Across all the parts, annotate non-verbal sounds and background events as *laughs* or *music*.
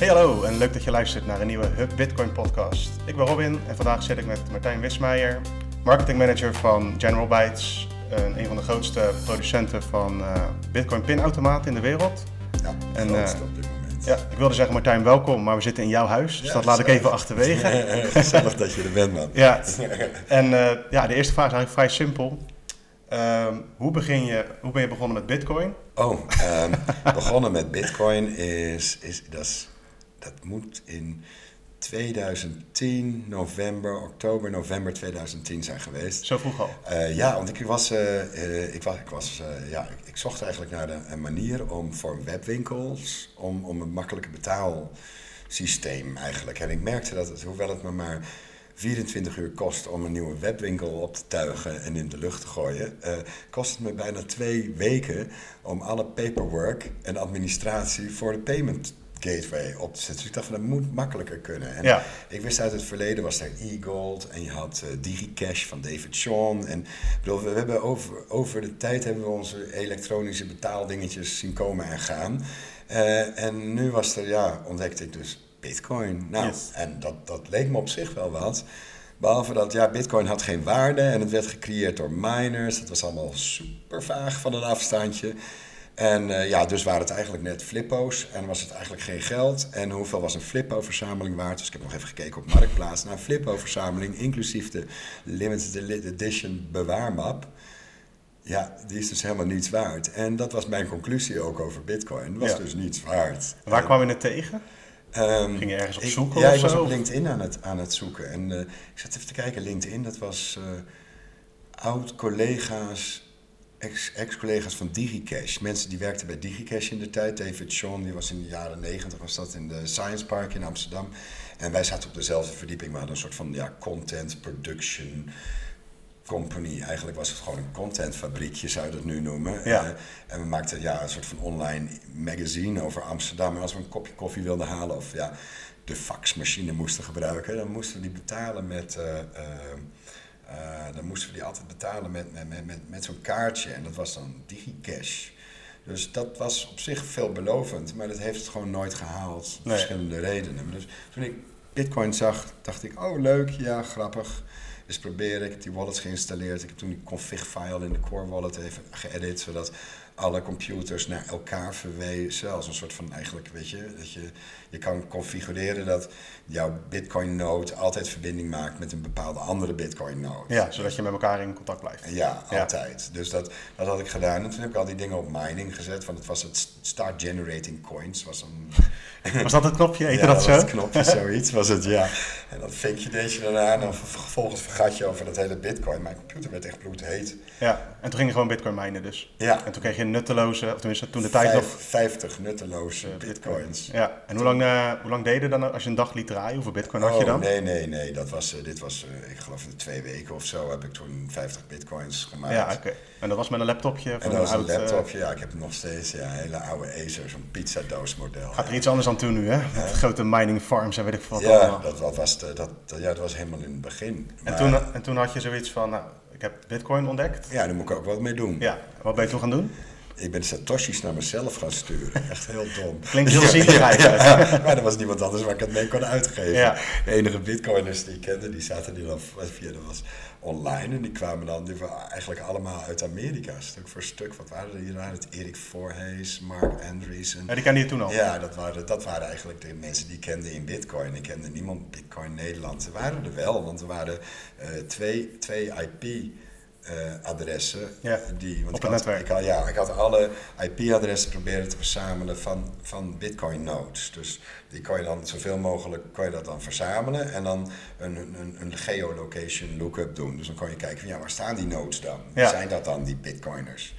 Hey hallo en leuk dat je luistert naar een nieuwe Hub Bitcoin podcast. Ik ben Robin en vandaag zit ik met Martijn Wismeijer, marketingmanager van General Bytes, een, een van de grootste producenten van uh, Bitcoin pinautomaten in de wereld. Ja, en, uh, op dit moment. Ja, ik wilde zeggen Martijn, welkom, maar we zitten in jouw huis, dus dat laat ik even achterwege. *laughs* Gezellig dat je er bent, man. ja, *laughs* en uh, ja, de eerste vraag is eigenlijk vrij simpel. Uh, hoe, begin je, hoe ben je begonnen met Bitcoin? Oh, um, *laughs* begonnen met Bitcoin is, is, dat is dat moet in 2010, november, oktober, november 2010 zijn geweest. Zo vroeg al? Uh, ja, want ik was, uh, uh, ik was, ik was ja, ik, ik, zocht eigenlijk naar de, een manier om voor webwinkels, om, om een makkelijke betaalsysteem eigenlijk. En ik merkte dat het, hoewel het me maar 24 uur kost om een nieuwe webwinkel op te tuigen en in de lucht te gooien, uh, kost het me bijna twee weken om alle paperwork en administratie voor de payment gateway op te zetten. Dus ik dacht van dat moet makkelijker kunnen. En ja. ik wist uit het verleden was er e-gold en je had uh, DigiCash van David Sean. En bedoel, we hebben over, over de tijd hebben we onze elektronische betaaldingetjes zien komen en gaan. Uh, en nu was er, ja, ontdekte ik dus Bitcoin. Nou, Yes. en dat, dat leek me op zich wel wat. Behalve dat, ja, Bitcoin had geen waarde en het werd gecreëerd door miners. Het was allemaal super vaag van een afstandje. En uh, ja, dus waren het eigenlijk net flippo's en was het eigenlijk geen geld. En hoeveel was een flippo-verzameling waard? Dus ik heb nog even gekeken op Marktplaats. Nou, een flippo-verzameling, inclusief de limited edition bewaarmap. Ja, die is dus helemaal niets waard. En dat was mijn conclusie ook over Bitcoin. Was Ja. dus niets waard. Waar En, kwam je het tegen? ehm, Ging je ergens op ik- zoeken Ja, of ik was op LinkedIn aan het, aan het zoeken. En eh, ik zat even te kijken, LinkedIn, dat was eh, oud-collega's, ex-collega's van DigiCash. Mensen die werkten bij DigiCash in de tijd. David Sean, die was in de jaren negentig, was dat in de Science Park in Amsterdam. En wij zaten op dezelfde verdieping, we hadden een soort van ja, content production company. Eigenlijk was het gewoon een contentfabriekje, zou je dat nu noemen. Ja. Eh, en we maakten ja, een soort van online magazine over Amsterdam. En als we een kopje koffie wilden halen of ja, de faxmachine moesten gebruiken, dan moesten we die betalen met. eh, eh, eh, dan moesten we die altijd betalen met, met, met, met, met zo'n kaartje. En dat was dan DigiCash. Dus dat was op zich veelbelovend, maar dat heeft het gewoon nooit gehaald. om Nee. Verschillende redenen. Dus toen ik Bitcoin zag, dacht ik, oh leuk, ja, grappig. Dus proberen. Ik heb die wallets geïnstalleerd. Ik heb toen die config file in de core wallet even geëdit, zodat alle computers naar elkaar verwezen. Als een soort van eigenlijk, weet je, dat je, je kan configureren dat jouw Bitcoin node altijd verbinding maakt met een bepaalde andere Bitcoin node. Ja, zodat je met elkaar in contact blijft. Ja, Ja. altijd. Dus dat, dat had ik gedaan. En toen heb ik al die dingen op mining gezet. Want het was het start generating coins. Was een, *laughs* Was dat het knopje? Ja, dat zo? het knopje, *laughs* zoiets was het, ja. En dan vinkje deed je daarna. En vervolgens vergat je over dat hele bitcoin. Mijn computer werd echt bloedheet. Ja, en toen ging je gewoon bitcoin minen dus. Ja. En toen kreeg je nutteloze, of tenminste toen de tijd nog... 50 nutteloze eh, bitcoins. Ja, en hoe lang, eh, hoe lang deed je dan als je een dag liet draaien? Hoeveel bitcoin had je Oh, dan? nee, nee, nee. Dat was, eh, dit was, eh, ik geloof in twee weken of zo heb ik toen 50 bitcoins gemaakt. Ja, oké. En dat was met een laptopje? En van dat was een laptopje. Ja, ik heb nog steeds ja, een hele oude Acer, zo'n pizzadoos model. gaat er iets anders aan toe nu, hè? Met grote mining farms en weet ik veel wat Ja, allemaal. dat, dat, was de, dat, dat- ja, dat was helemaal in het begin. En Maar, toen, en toen had je zoiets van, nou, ik heb bitcoin ontdekt. Ja, daar moet ik ook wat mee doen. Ja, wat ben je toen gaan doen? Ik ben satoshis naar mezelf gaan sturen. *laughs* Echt heel dom. Klinkt heel zielig ja, eigenlijk. ja, maar er was niemand anders waar ik het mee kon uitgeven. De enige bitcoiners die ik kende, die zaten die dan via, dat was online. En die kwamen dan die waren eigenlijk allemaal uit Amerika, stuk voor stuk. Wat waren er hier? Nou, Het Erik Voorhees, Mark Andreessen. Ja, die kende je toen al? Ja, dat waren, dat waren eigenlijk de mensen die ik kende in Bitcoin. Ik kende niemand Bitcoin Nederland. Er waren er wel, want er waren eh, twee, twee IP-adressen. Ja, die, want op ik het had, netwerk. Ik had, ja, ik had alle IP-adressen proberen te verzamelen van, van Bitcoin nodes. Dus die kon je dan zoveel mogelijk kon je dat dan verzamelen en dan een, een, een geolocation lookup doen. Dus dan kon je kijken van ja, waar staan die nodes dan? Ja. Zijn dat dan die Bitcoiners?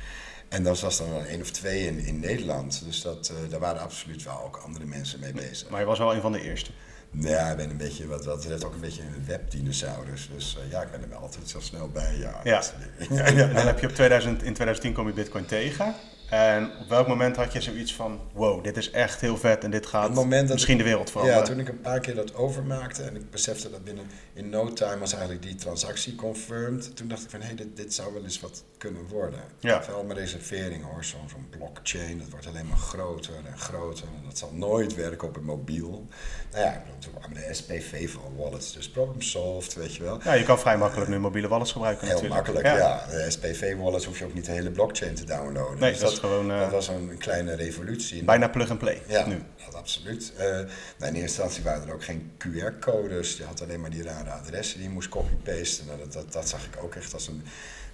En dat was dan een één of twee in, in Nederland. Dus dat, eh, daar waren absoluut wel ook andere mensen mee bezig. Maar je was wel een van de eerste. Ja, ik ben een beetje, wat dat betreft ook een beetje een webdinosaurus. Dus eh, ja, ik ben er wel altijd zo snel bij. Ja, ja, *laughs* En dan heb je op 2000, in 2010 kom je bitcoin tegen. En op welk moment had je zoiets van, wow, dit is echt heel vet en dit gaat Het misschien ik- de wereld veranderen? Ja, toen ik een paar keer dat overmaakte en ik besefte dat binnen in no time was eigenlijk die transactie confirmed. Toen dacht ik van hé, dit, dit zou wel eens wat kunnen worden. Ja. Vooral mijn reservering hoor, zo'n blockchain, dat wordt alleen maar groter en groter. En dat zal nooit werken op een mobiel. Nou ja, ik bedoel, toen kwamen de SPV van wallets, dus problem solved, weet je wel. Ja, je kan vrij makkelijk nu mobiele wallets gebruiken Heel natuurlijk. makkelijk, ja. De SPV-wallets hoef je ook niet de hele blockchain te downloaden. Nee, Dus dat gewoon, eh, dat was een kleine revolutie. Bijna plug-and-play Ja, nu. dat absoluut. Eh, nou, in eerste instantie waren er ook geen QR-codes. Je had alleen maar die rare adressen die je moest copy-pasten. Nou, dat, dat, dat zag ik ook echt als een...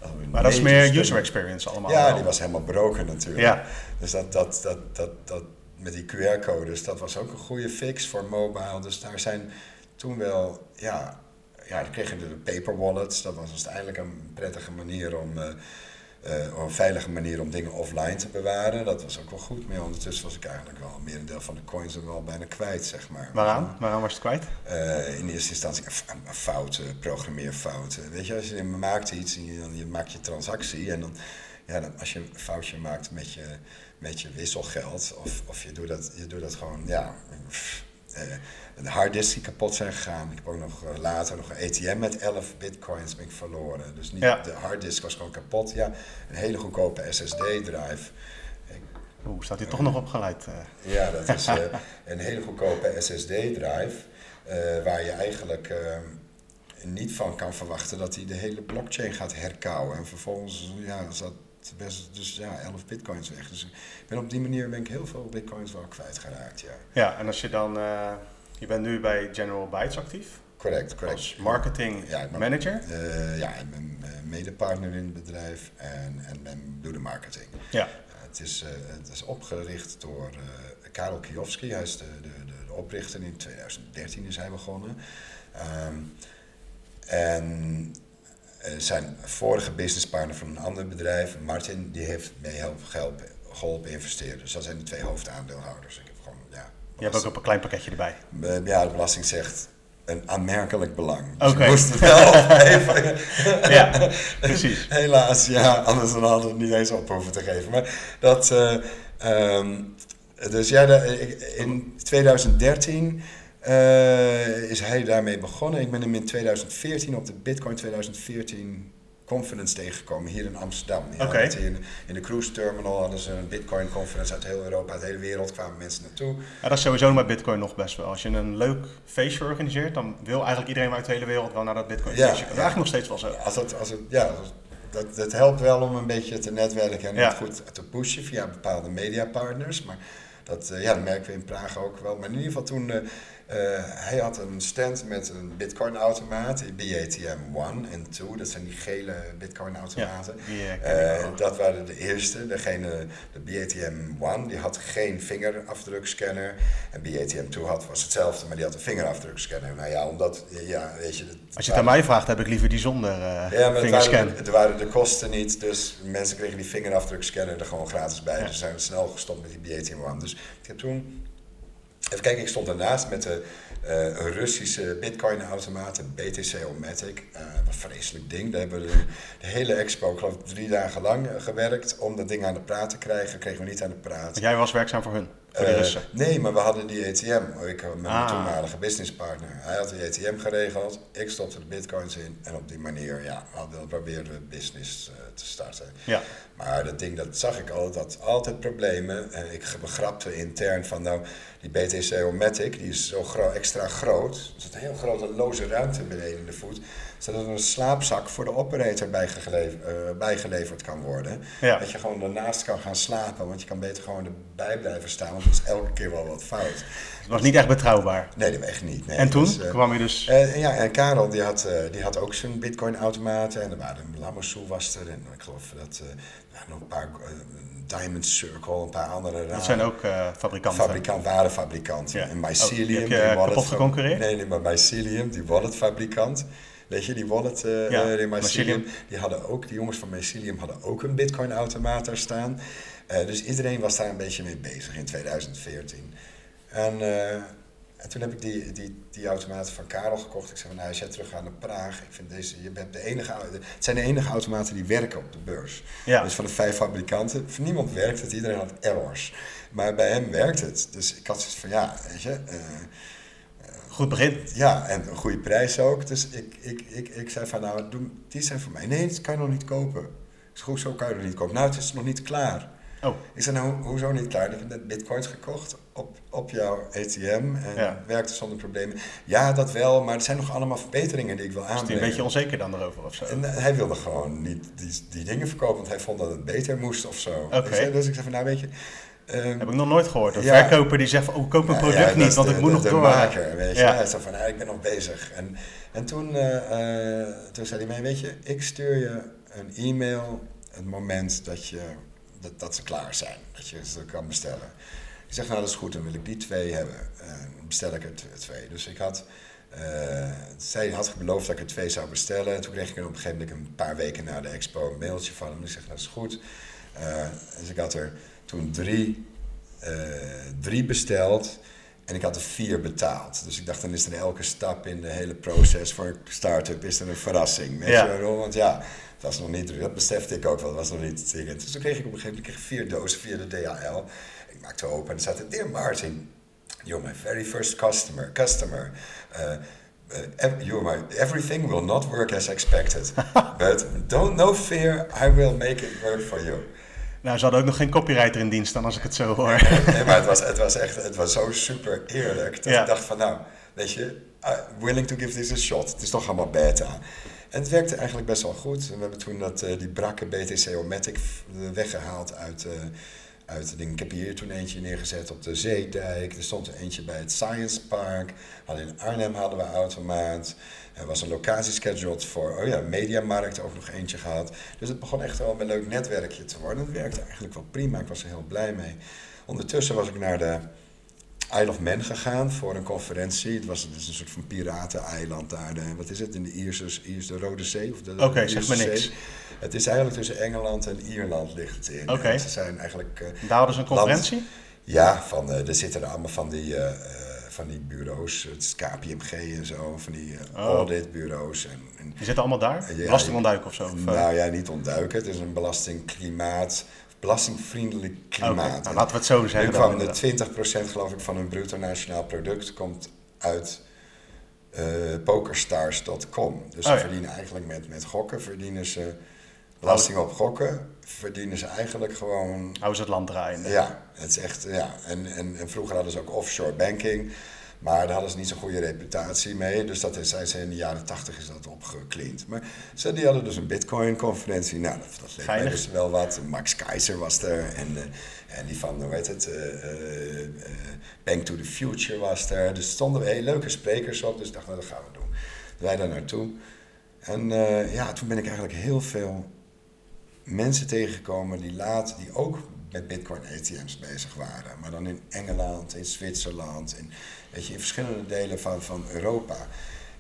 Als een Maar dat is meer user experience allemaal. Ja, wel. die was helemaal broken natuurlijk. Ja. Dus dat, dat, dat, dat, dat, met die QR-codes, dat was ook een goede fix voor mobile. Dus daar zijn toen wel, ja, ja dan kreeg je de paper wallets. Dat was uiteindelijk een prettige manier om, eh, eh, een veilige manier om dingen offline te bewaren. Dat was ook wel goed. Maar ondertussen was ik eigenlijk wel meer een deel van de coins er wel bijna kwijt, zeg maar. Waaraan? Waaraan was het kwijt? Eh, in eerste instantie fouten, programmeerfouten. Weet je, als je maakt iets en je, dan je maakt je transactie en dan, ja, dan als je een foutje maakt met je, met je wisselgeld of, of je, doet dat, je doet dat gewoon, ja, pff, de harddisk die kapot zijn gegaan. Ik heb ook nog eh, later nog een ATM met 11 bitcoins ben ik verloren. Dus niet, Ja. de harddisk was gewoon kapot. Ja, een hele goedkope SSD-drive. Oeh, staat hij toch nog opgeleid? eh? Ja, dat is eh, *laughs* een hele goedkope SSD-drive. eh, waar je eigenlijk eh, niet van kan verwachten dat hij de hele blockchain gaat herkauwen. En vervolgens ja, zat best dus ja, 11 bitcoins weg. Dus ik ben op die manier ben ik heel veel bitcoins wel kwijtgeraakt. Ja. Ja, en als je dan... eh, je bent nu bij General Bytes actief. Correct, correct. Als marketing Ja, ik ben- manager. Eh, ja, ik ben eh, medepartner in het bedrijf en, en ben, doe de marketing. Ja. Eh, het, is, eh, het is opgericht door eh, Karel Kijowski. Hij is de, de, de, de oprichter. In 2013 is hij begonnen. Ehm, en eh, zijn vorige businesspartner van een ander bedrijf, Martin, die heeft mee helpen, geholpen, geholpen investeren. Dus dat zijn de twee hoofdaandeelhouders. Ik heb gewoon, ja, Je hebt ook op een klein pakketje erbij. eh, Ja, de belasting zegt een aanmerkelijk belang. Dus moesten het wel *laughs* opgeven. Ja, precies. *laughs* Helaas, ja, anders dan hadden we het niet eens op hoeven te geven. Maar dat, eh, ehm, dus ja, in 2013 eh, is hij daarmee begonnen. Ik ben hem in 2014 op de Bitcoin 2014 conference tegengekomen hier in Amsterdam. In, in de cruise terminal hadden ze een Bitcoin conference uit heel Europa, uit de hele wereld kwamen mensen naartoe. Ja, dat is sowieso met Bitcoin nog best wel. Als je een leuk feestje organiseert, dan wil eigenlijk iedereen uit de hele wereld wel naar dat Bitcoin Ja, feestje. Dat is ja. eigenlijk nog steeds wel zo. Als het, als het, ja, dat, dat helpt wel om een beetje te netwerken en Ja. het goed te pushen via bepaalde mediapartners. Maar dat, eh, ja, dat merken we in Praag ook wel. Maar in ieder geval toen, eh, hij had een stand met een bitcoin-automaat, BATM 1 en 2. Dat zijn die gele bitcoin-automaten. Ja, eh, Eh, dat waren de eerste. Degene, de BATM 1, die had geen vingerafdrukscanner. En BATM 2 had, was hetzelfde, maar die had een vingerafdrukscanner. Nou ja, omdat, ja, weet je... Als je het aan mij vraagt, heb ik liever die zonder eh ja, maar het fingerscan. waren, er waren de kosten niet, dus mensen kregen die vingerafdrukscanner er gewoon gratis bij. Ja. Dus zijn we snel gestopt met die BATM One. Dus ik heb toen, even kijken, ik stond daarnaast met de eh, Russische bitcoin-automaat, de BTC Omatic. Eh, een vreselijk ding. Daar hebben we de, de hele expo, ik geloof drie dagen lang eh, gewerkt om dat ding aan de praat te krijgen. Kregen we niet aan de praat. Jij was werkzaam voor hun, Eh, nee, maar we hadden die ATM. Ik had met mijn Ah. toenmalige businesspartner. Hij had die ATM geregeld. Ik stopte de bitcoins in. En op die manier ja, hadden we probeerden we business eh, te starten. Ja. Maar dat ding, dat zag ik al, dat altijd problemen. En ik begrapte intern van nou, die BTC Omatic, die is zo gro- extra groot. Er zit een heel grote loze ruimte beneden in de voet. Zodat er een slaapzak voor de operator bijgeleverd, eh, bijgeleverd kan worden. Ja. Dat je gewoon daarnaast kan gaan slapen, want je kan beter gewoon erbij blijven staan, want er is elke keer wel wat fout. Het was niet echt betrouwbaar. Nee, dat echt niet. Nee, en toen Dus, eh, kwam je dus... eh, ja, en Karel die had, die had ook zijn bitcoin-automaten. En er waren een was er. En ik geloof dat nog een paar Diamond Circle, een paar andere dat zijn ook fabrikanten. fabrikant, warefabrikanten. Ja. En Oh, Mycelium, heb je, die wallet kapot geconcurreerd? Nee, nee, maar Mycelium, die walletfabrikant. Weet je, die wallet, Ja, eh, die Mycelium. Die hadden ook, die jongens van Mycelium hadden ook een bitcoin-automaat daar staan. Eh, dus iedereen was daar een beetje mee bezig in 2014. En En toen heb ik die, die, die automaten van Karel gekocht. Ik zei van, nou, als jij terug gaat naar Praag, ik vind deze, je bent de enige, het zijn de enige automaten die werken op de beurs. Ja. Dus van de vijf fabrikanten, voor niemand werkt het, iedereen had errors. Maar bij hem werkt het. Dus ik had zoiets van, ja, weet je... Goed begin. ja, en een goede prijs ook. Dus ik, ik, ik, ik zei van, nou, doe, die zijn voor mij. Nee, dat kan je nog niet kopen. Ik zei, hoezo kan je nog niet kopen? Nou, het is nog niet klaar. Oh, Ik zei, nou, hoezo niet klaar? Ik heb net bitcoins gekocht op, op jouw ATM en Ja. werkte zonder problemen. Ja, dat wel, maar er zijn nog allemaal verbeteringen die ik wil is hij een aanbrengen. beetje onzeker dan erover of zo? En eh, hij wilde gewoon niet die, die dingen verkopen, want hij vond dat het beter moest of zo. Oké. Ik zei- dus ik zei van, nou weet je... ehm, Heb ik nog nooit gehoord. Een Ja. verkoper die zegt van, oh, ik koop een product ja, niet, want de- ik moet de- nog de door. maker, weet je. Ja. Hij van, nou, ik ben nog bezig. En, en toen, eh, eh, toen zei hij mij, weet je, ik stuur je een e-mail het moment dat, je, dat, dat ze klaar zijn. Dat je ze kan bestellen. Ik zeg, nou dat is goed, dan wil ik die twee hebben. Dan bestel ik er twee. Dus ik had, eh, zij had beloofd dat ik er twee zou bestellen. En toen kreeg ik er op een gegeven moment een paar weken na de expo een mailtje van hem. Ik zeg, nou, dat is goed. Dus ik had er toen drie, eh, drie besteld. En ik had er vier betaald. Dus ik dacht, dan is er elke stap in de hele proces voor een start-up is er een verrassing. Weet Ja. je waarom? Want ja, het was nog niet, dat besefte ik ook wel, het was nog niet dringend. Dus toen kreeg ik op een gegeven moment vier dozen via de DHL. Ik maakte open en er staat, Dear Martin, you're my very first customer. customer. Uh, uh, ev- you're my, everything will not work as expected. *laughs* But don't no fear, I will make it work for you. Nou, ze hadden ook nog geen copywriter in dienst dan, als ik het zo hoor. Nee, maar het was, het was echt, het was zo super eerlijk. Dat Ja. ik dacht van nou, weet je, uh, willing to give this a shot. Het is toch allemaal beta. En het werkte eigenlijk best wel goed. En we hebben toen dat, eh, die brakke BTC-O-Matic f- weggehaald uit, eh uit. Ik heb hier toen eentje neergezet op de Zeedijk. Er stond er eentje bij het Science Park. Hadden in Arnhem hadden we automaat. Er was een locatie scheduled voor, oh ja, Mediamarkt ook nog eentje gehad. Dus het begon echt wel een leuk netwerkje te worden. Het werkte eigenlijk wel prima. Ik was er heel blij mee. Ondertussen was ik naar de Isle of Man gegaan voor een conferentie. Het was het is een soort van pirateneiland daar. De, wat is het? In de Ierse, Ierse de Rode Zee? Oké, zeg maar niks. Zee. Het is eigenlijk tussen Engeland en Ierland ligt het in. Oké. Ze zijn eigenlijk... eh, Daar hadden ze een conferentie? ja, van, eh, er zitten er allemaal van die, eh, van die bureaus. Het is KPMG en zo. Van die Oh. auditbureaus. En, en, Die zitten allemaal daar? Belastingontduiken of zo? Of, nou ja, niet ontduiken. Het is een belastingklimaat. Belastingvriendelijk klimaat. nou, laten we het zo Nu zeggen. kwam de inderdaad. 20% geloof ik van hun bruto nationaal product komt uit eh, pokerstars.com. Dus ze Oh ja. verdienen eigenlijk met, met gokken, verdienen ze belasting op gokken, verdienen ze eigenlijk gewoon Houden ze het land draaiende. ja, het is echt, ja. En, en, en vroeger hadden ze ook offshore banking, maar daar hadden ze niet zo'n goede reputatie mee. Dus dat zijn ze in de jaren tachtig is dat opgekleend. Maar ze die hadden dus een bitcoin-conferentie. Nou, dat, dat leek mij dus wel wat. Max Keizer was er en, eh, en die van, hoe heet het, eh, Bank to the Future was er. Dus stonden hele leuke sprekers op, dus ik dacht, nou, dat gaan we doen. Wij daar naartoe. En ja, toen ben ik eigenlijk heel veel mensen tegengekomen die laat, die ook met Bitcoin ATM's bezig waren. Maar dan in Engeland, in Zwitserland, in, weet je, in verschillende delen van, van Europa.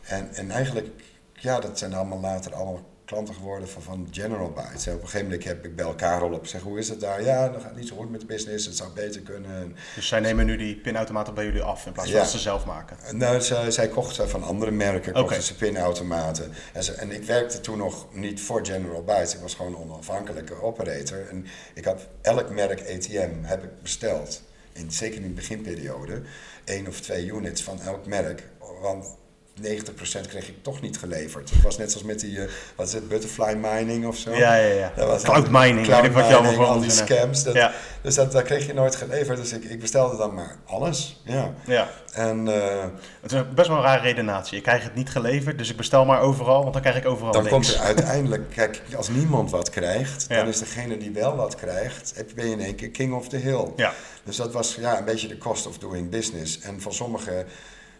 En, en eigenlijk, ja, dat zijn allemaal later allemaal klanten geworden van, van General Bytes. En op een gegeven moment heb ik bij elkaar op en zeg, hoe is het daar? Ja, dat gaat niet zo goed met de business, het zou beter kunnen. En, Dus zij nemen nu die pinautomaten bij jullie af in plaats van Ja. dat ze zelf maken. nou, zij, zij kochten van andere merken, kochten ze pinautomaten. En, ze, en ik werkte toen nog niet voor General Bytes. Ik was gewoon een onafhankelijke operator. En ik had elk merk ATM heb ik besteld. In, zeker in de beginperiode. Één of twee units van elk merk. Want 90% kreeg ik toch niet geleverd. Het was net zoals met die, eh, wat is het, butterfly mining of zo. Ja, ja, ja. Dat was Cloud mining, cloud ik wat je allemaal mining, al die hebt. scams. Dat, Ja. Dus dat, dat kreeg je nooit geleverd. Dus ik, ik bestelde dan maar alles. Ja. Ja. En eh, Het is best wel een rare redenatie. Ik krijg het niet geleverd, dus ik bestel maar overal, want dan krijg ik overal dan niks. komt er *laughs* uiteindelijk, kijk, als niemand wat krijgt, Ja. dan is degene die wel wat krijgt, ben je in één keer king of the hill. Ja. Dus dat was ja, een beetje de cost of doing business. En van sommige,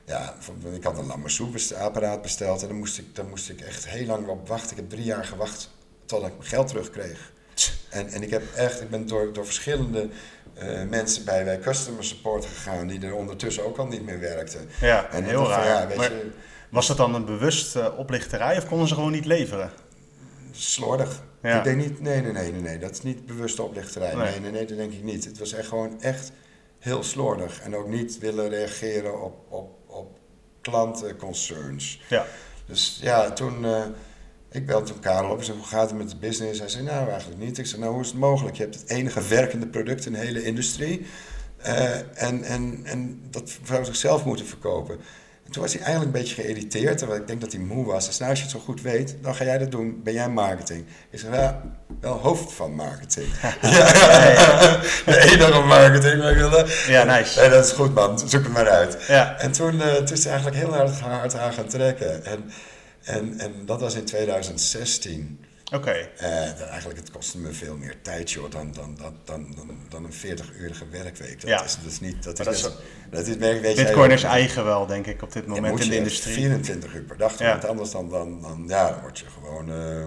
ja, ik had een Lamassoe-apparaat besteld en dan moest, ik, dan moest ik echt heel lang op wachten. Ik heb drie jaar gewacht tot ik mijn geld terugkreeg. En, en ik heb echt, ik ben door, door verschillende eh, mensen bij, bij customer support gegaan die er ondertussen ook al niet meer werkten. Ja, En heel raar. Ja, weet Maar je, was dat dan een bewust eh, oplichterij of konden ze gewoon niet leveren? slordig. Ja. Ik denk niet, nee, nee, nee, nee, nee, dat is niet bewuste oplichterij. Nee. Nee, nee, nee, dat denk ik niet. Het was echt gewoon echt heel slordig. En ook niet willen reageren op, op klantenconcerns. Ja. Dus ja, toen... eh, ik belde toen Karel op en zei, hoe gaat het met de business? Hij zei, nou eigenlijk niet. Ik zei, nou hoe is het mogelijk? Je hebt het enige werkende product in de hele industrie. Eh, en, en, en dat zou zichzelf moeten verkopen. En toen was hij eigenlijk een beetje geïrriteerd, terwijl ik denk dat hij moe was. Zei, nou als je het zo goed weet, dan ga jij dat doen. Ben jij marketing? Ik zei, ja, wel hoofd van marketing. *laughs* ja, de enige marketing. Maar wilde, Ja, nice. Nee, dat is goed man, zoek het maar uit. Ja. En toen, eh, toen is hij eigenlijk heel hard, hard aan gaan trekken. En, en, en dat was in 2016. Oké. Eh, dat eigenlijk, het kostte me veel meer tijd, joh, dan, dan, dan, dan, dan, dan een 40-urige werkweek. Dat, Ja. is, is niet... Dat is, Maar dat is- dat is, weet, weet jij Bitcoin ook. is eigen wel, denk ik, op dit moment in de industrie. 24 uur per dag Ja. want anders dan, dan, dan, ja, dan word je gewoon... eh,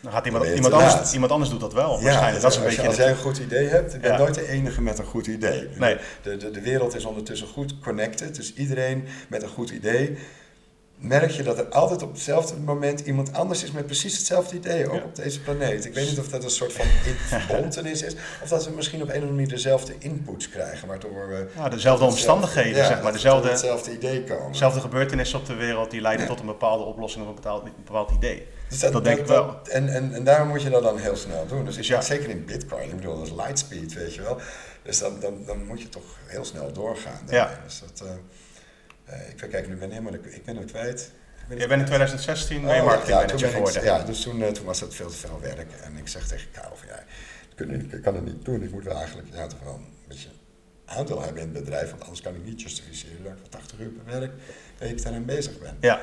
Dan gaat iemand, iemand, anders, laat. iemand anders doet dat wel, ja, waarschijnlijk. Dat is een als, je- beetje als jij een goed idee hebt, ik ben Ja. nooit de enige met een goed idee. Nee. De, de, de wereld is ondertussen goed connected, dus iedereen met een goed idee merk je dat er altijd op hetzelfde moment iemand anders is met precies hetzelfde idee, ook Ja. op deze planeet. Ik weet niet of dat een soort van *laughs* verbontenis is, of dat we misschien op een of andere manier dezelfde inputs krijgen, waardoor we... Ja, dezelfde omstandigheden, Ja, zeg maar. Dezelfde, hetzelfde idee komen. dezelfde gebeurtenissen op de wereld die leiden tot een bepaalde oplossing of een bepaald, een bepaald idee. Dus dat denk ik wel. en, en, en daarom moet je dat dan heel snel doen. Dus Dus ja. zeker in Bitcoin, ik bedoel, dat is lightspeed, weet je wel. Dus dan, dan, dan moet je toch heel snel doorgaan. Ja. Dus dat, eh, ik ben, kijk, nu ben ik ik ben het kwijt. Ik ben Je bent in 2016 ben je Oh, ja, ik- geworden. Ja, dus toen, eh, toen was dat veel te veel werk. En ik zeg tegen Karel van ja, ik kan, ik het niet doen. Ik moet wel eigenlijk ja, toch wel een beetje aandeel hebben in het bedrijf. Want anders kan ik niet justificeren dat ik voor 80 uur per werk week daaraan bezig ben. Ja.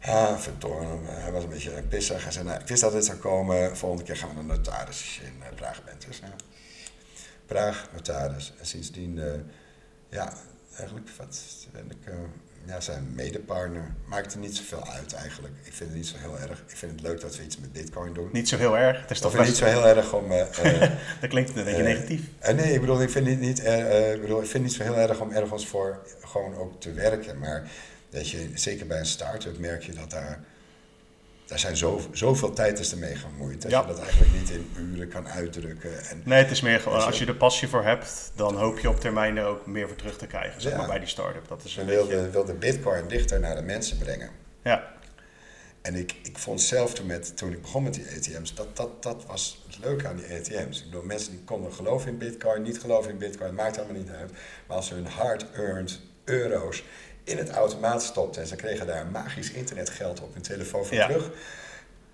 Ah, verdorie. Hij was een beetje pissig. Hij zei, nou, ik wist dat dit zou komen. Volgende keer gaan we naar notaris als je in eh, Praag bent. Dus ja, Praag, notaris. En sindsdien, eh, ja, eigenlijk ik eh, ja, zijn medepartner. Maakt er niet zoveel uit eigenlijk. Ik vind het niet zo heel erg. Ik vind het leuk dat we iets met bitcoin doen. Niet zo heel erg. Het is toch best... niet zo heel erg om... eh, eh, *laughs* Dat klinkt een beetje negatief. nee, ik bedoel, ik vind het niet, ik bedoel, ik vind het niet zo heel erg om ergens voor gewoon ook te werken. Maar dat je, zeker bij een start-up merk je dat daar, daar zijn zo, zoveel tijd is ermee gemoeid. Dat Ja. je dat eigenlijk niet in uren kan uitdrukken. En, Nee, het is meer gewoon, als je er passie voor hebt, dan hoop je op termijn er ook meer voor terug te krijgen, zeg maar, bij die start-up. Dat is een beetje... wilde, wilde bitcoin dichter naar de mensen brengen. Ja, En ik, ik vond zelf toen, met, toen ik begon met die ATM's, dat, dat, dat was het leuke aan die ATM's. Ik bedoel, mensen die konden geloven in bitcoin, niet geloven in bitcoin, maakt allemaal niet uit. Maar als ze hun hard-earned euro's in het automaat stopten en ze kregen daar magisch internetgeld op hun telefoon voor Ja. terug,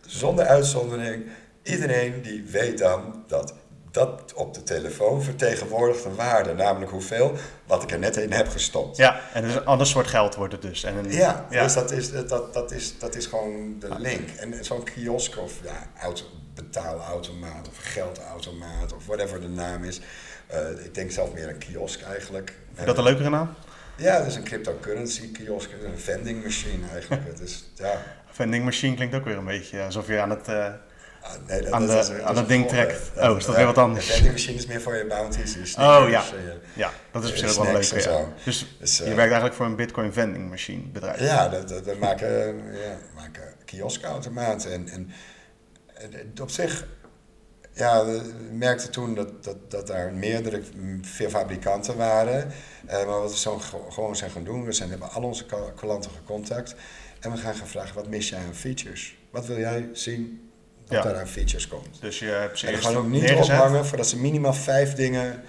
zonder uitzondering, iedereen die weet dan dat dat op de telefoon vertegenwoordigt een waarde, namelijk hoeveel, wat ik er net in heb gestopt. ja. en dus een ander soort geld wordt het dus. En een, Ja, dus dat is, dat, dat, is, dat is gewoon de link. En zo'n kiosk of ja, auto, betaalautomaat of geldautomaat of whatever de naam is. Eh, ik denk zelf meer een kiosk eigenlijk. Vind je dat een leukere naam? Ja, het is een cryptocurrency kiosk, een vending machine eigenlijk. Is, ja, *laughs* Vending machine klinkt ook weer een beetje alsof je aan het... eh, ah, nee, dat, Aan dat de- is- dat aan is het een ding trekt. Oh, is dat weer wat anders? Een vending machine is meer voor je bounties, je Oh ja, je- ja, dat is eh, misschien ook wel en Ja. Dus Dus, je eh, werkt eigenlijk voor een bitcoin vending machine bedrijf. Ja, dat, dat, dat maken, ja, maken kioskautomaten. En, en, op zich, ja, we merkten toen dat, dat, dat daar meerdere veel fabrikanten waren. Eh, maar wat we zo ge- gewoon zijn gaan doen, we zijn, hebben al onze klanten gecontact. En we gaan gaan vragen, wat mis jij aan features? Wat wil jij zien dat Ja. daar aan features komt? Dus je hebt ze En we gaan ook niet neergezet. ophangen voordat ze minimaal vijf dingen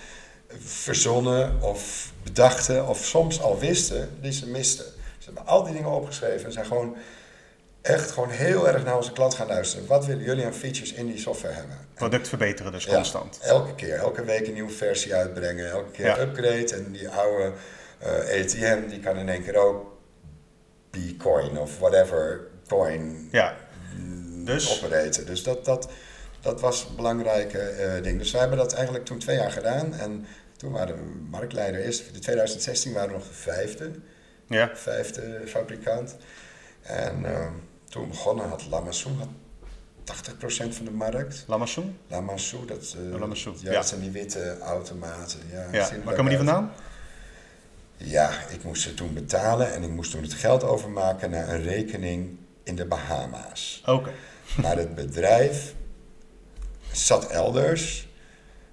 verzonnen of bedachten of soms al wisten die ze misten. Ze hebben al die dingen opgeschreven en zijn gewoon echt gewoon heel erg naar onze klant gaan luisteren. Wat willen jullie aan features in die software hebben? Product verbeteren dus Ja, constant. elke keer, elke week een nieuwe versie uitbrengen, elke keer Ja. upgrade en die oude eh, ATM die kan in één keer ook B-coin of whatever coin Ja, Dus? operaten. Dus dat, dat, dat was een belangrijke eh, ding. Dus wij hebben dat eigenlijk toen twee jaar gedaan. En toen waren we marktleider. Eerst in 2016 waren we nog de vijfde, ja. vijfde fabrikant. En eh, toen begonnen had Lamassoen had 80% van de markt. Lamassoen? Lamassoen, dat, Lamassoen, ja, ja. dat zijn die witte automaten. Ja, Ja, waar komen die vandaan? Ja, ik moest ze toen betalen en ik moest toen het geld overmaken naar een rekening in de Bahama's. Oké. Maar het bedrijf zat elders.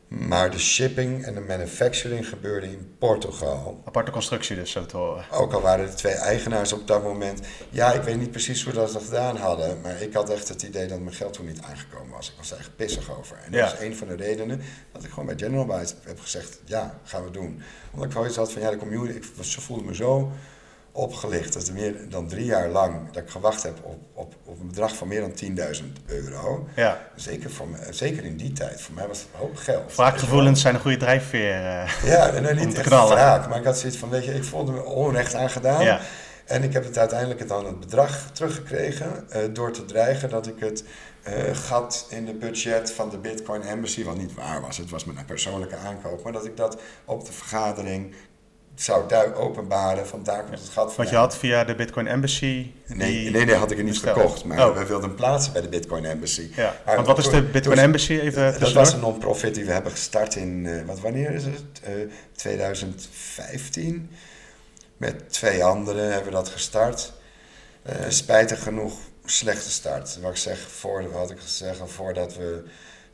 Maar de shipping en de manufacturing gebeurde in Portugal. Aparte constructie dus, zo te horen. Ook al waren de twee eigenaars op dat moment. Ja, ik weet niet precies hoe dat ze dat gedaan hadden. Maar ik had echt het idee dat mijn geld toen niet aangekomen was. Ik was er echt pissig over. En dat Ja. is een van de redenen dat ik gewoon bij General Bytes heb gezegd: ja, gaan we doen. Omdat ik wel iets had van ja, de community. Ik, ze voelde me zo opgelicht. Dat er meer dan drie jaar lang dat ik gewacht heb op, op, op een bedrag van meer dan 10.000 euro. Ja. Zeker, voor me, zeker in die tijd. Voor mij was het een hoop geld. Wraakgevoelens zijn een goede drijfveer. eh. Ja, Om niet te echt knallen. wraak. Maar ik had zoiets van, weet je, ik voelde me onrecht aangedaan. Ja. En ik heb het uiteindelijk dan het bedrag teruggekregen eh, door te dreigen dat ik het eh, gat in de budget van de Bitcoin Embassy, wat niet waar was, het was mijn persoonlijke aankoop, maar dat ik dat op de vergadering zou daar openbaren, van daar komt het gat Wat vandaan. je had via de Bitcoin Embassy. Nee, die- nee, nee, had ik het niet besteld. verkocht, maar Oh. we wilden plaatsen bij de Bitcoin Embassy. Ja. Maar Want wat is de Bitcoin toen- Embassy? Even dat was een non-profit die we hebben gestart in, eh, wat, wanneer is het? Eh 2015. Met twee anderen hebben we dat gestart. Eh, spijtig genoeg, slechte start. Wat ik zeg, voor, wat ik gezegd, voordat we,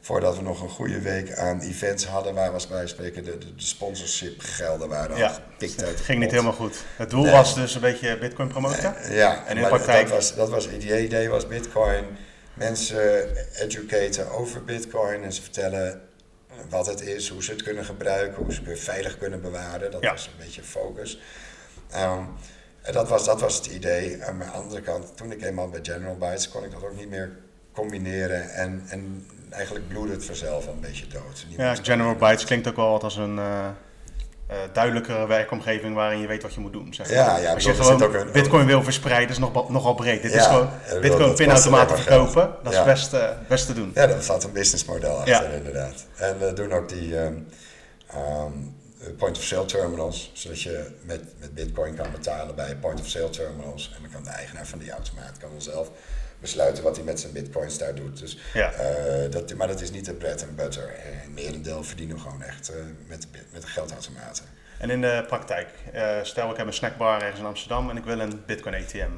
voordat we nog een goede week aan events hadden, waar was bij spreken de, de, de sponsorship gelden waren Ja, al gepikt uit Het de ging niet helemaal goed. Het doel Nee. was dus een beetje Bitcoin promoten. Ja, En in de praktijk? Dat was, dat was het idee, idee was Bitcoin. Mensen educaten over Bitcoin en ze vertellen wat het is, hoe ze het kunnen gebruiken, hoe ze het veilig kunnen bewaren. Dat Ja. was een beetje focus. Ehm, en dat was, dat was het idee. Aan de andere kant, toen ik eenmaal bij General Bytes, kon ik dat ook niet meer combineren. En, en eigenlijk bloedde het vanzelf een beetje dood. Ja, General Bytes klinkt ook wel wat als een eh, duidelijkere werkomgeving waarin je weet wat je moet doen. Zeg maar. Ja, ja, Als je gewoon ook een- Bitcoin wil verspreiden, is nog, nogal breed. Dit is gewoon bedoel, Bitcoin dat pinautomaten verkopen. Dat is best, eh, best te doen. Ja, daar staat een businessmodel achter, Ja. inderdaad. En we doen ook die ehm, ehm, point-of-sale terminals, zodat je met, met bitcoin kan betalen bij point-of-sale terminals. En dan kan de eigenaar van die automaat kan dan zelf besluiten wat hij met zijn bitcoins daar doet. Dus, Ja. eh, dat, maar dat is niet de bread and butter. En merendeel verdienen we gewoon echt eh, met, met de geldautomaten. En in de praktijk, eh, stel ik heb een snackbar ergens in Amsterdam en ik wil een Bitcoin ATM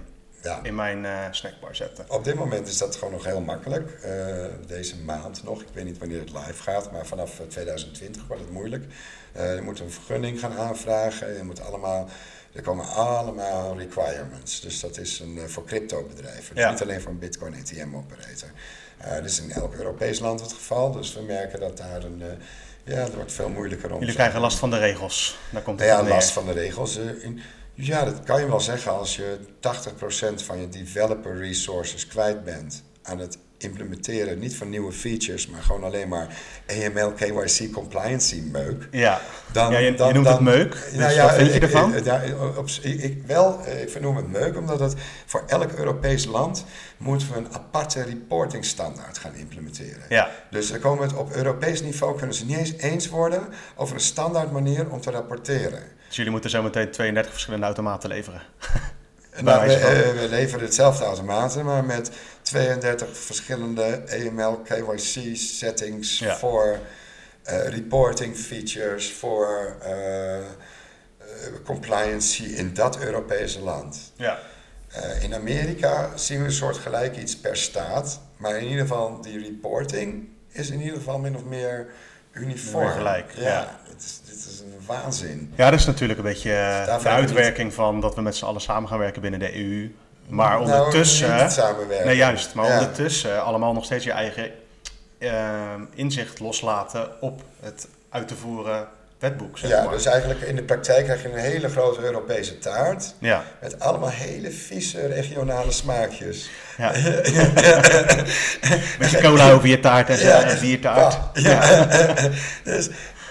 Ja. in mijn eh, snackbar zetten. Op dit moment is dat gewoon nog heel makkelijk. Eh, deze maand nog. Ik weet niet wanneer het live gaat, maar vanaf eh, 2020 wordt het moeilijk. Eh, je moet een vergunning gaan aanvragen. Je moet allemaal, er komen allemaal requirements. Dus dat is een, eh, voor crypto bedrijven. Dus Ja. niet alleen voor een Bitcoin ATM operator. Eh dat is in elk Europees land het geval. Dus we merken dat daar een. eh, ja, het wordt veel moeilijker om. Jullie krijgen last van de regels. Daar komt het ja, last van de regels. in- ja, dat kan je wel zeggen als je 80% van je developer resources kwijt bent aan het implementeren, niet van nieuwe features, maar gewoon alleen maar AML, KYC, compliancy meuk. Ja, Dan, ja je, dan, je noemt dan- het meuk. Dus Nou ja, wat vind je ik- ervan? ik- ja, op, ik, wel, eh, ik vernoem het meuk omdat het voor elk Europees land moeten we een aparte reporting standaard gaan implementeren. Ja, Dus dan komen we het op Europees niveau kunnen ze niet eens eens worden over een standaard manier om te rapporteren. dus jullie moeten zo meteen 32 verschillende automaten leveren. Nou, *laughs* eh, we leveren hetzelfde automaten, maar met 32 verschillende AML, KYC settings Ja. voor eh, reporting features, voor eh, eh, compliancy in dat Europese land. Ja, in Amerika zien we een soort gelijk iets per staat, maar in ieder geval die reporting is in ieder geval min of meer uniform. Gelijk, ja. dit, is, dit is een waanzin. ja dat is natuurlijk een beetje de uitwerking van dat we met z'n allen samen gaan werken binnen de EU. Maar Nou, ondertussen... samenwerken. Nee, juist. Maar Ja. ondertussen allemaal nog steeds je eigen eh, inzicht loslaten op het uit te voeren wetboek. Zeg Ja, maar. dus eigenlijk in de praktijk krijg je een hele grote Europese taart. ja. Met allemaal hele vieze regionale smaakjes. ja. *laughs* Met je cola over je taart en, Ja, en biertaart. Ja, ja. *laughs* dus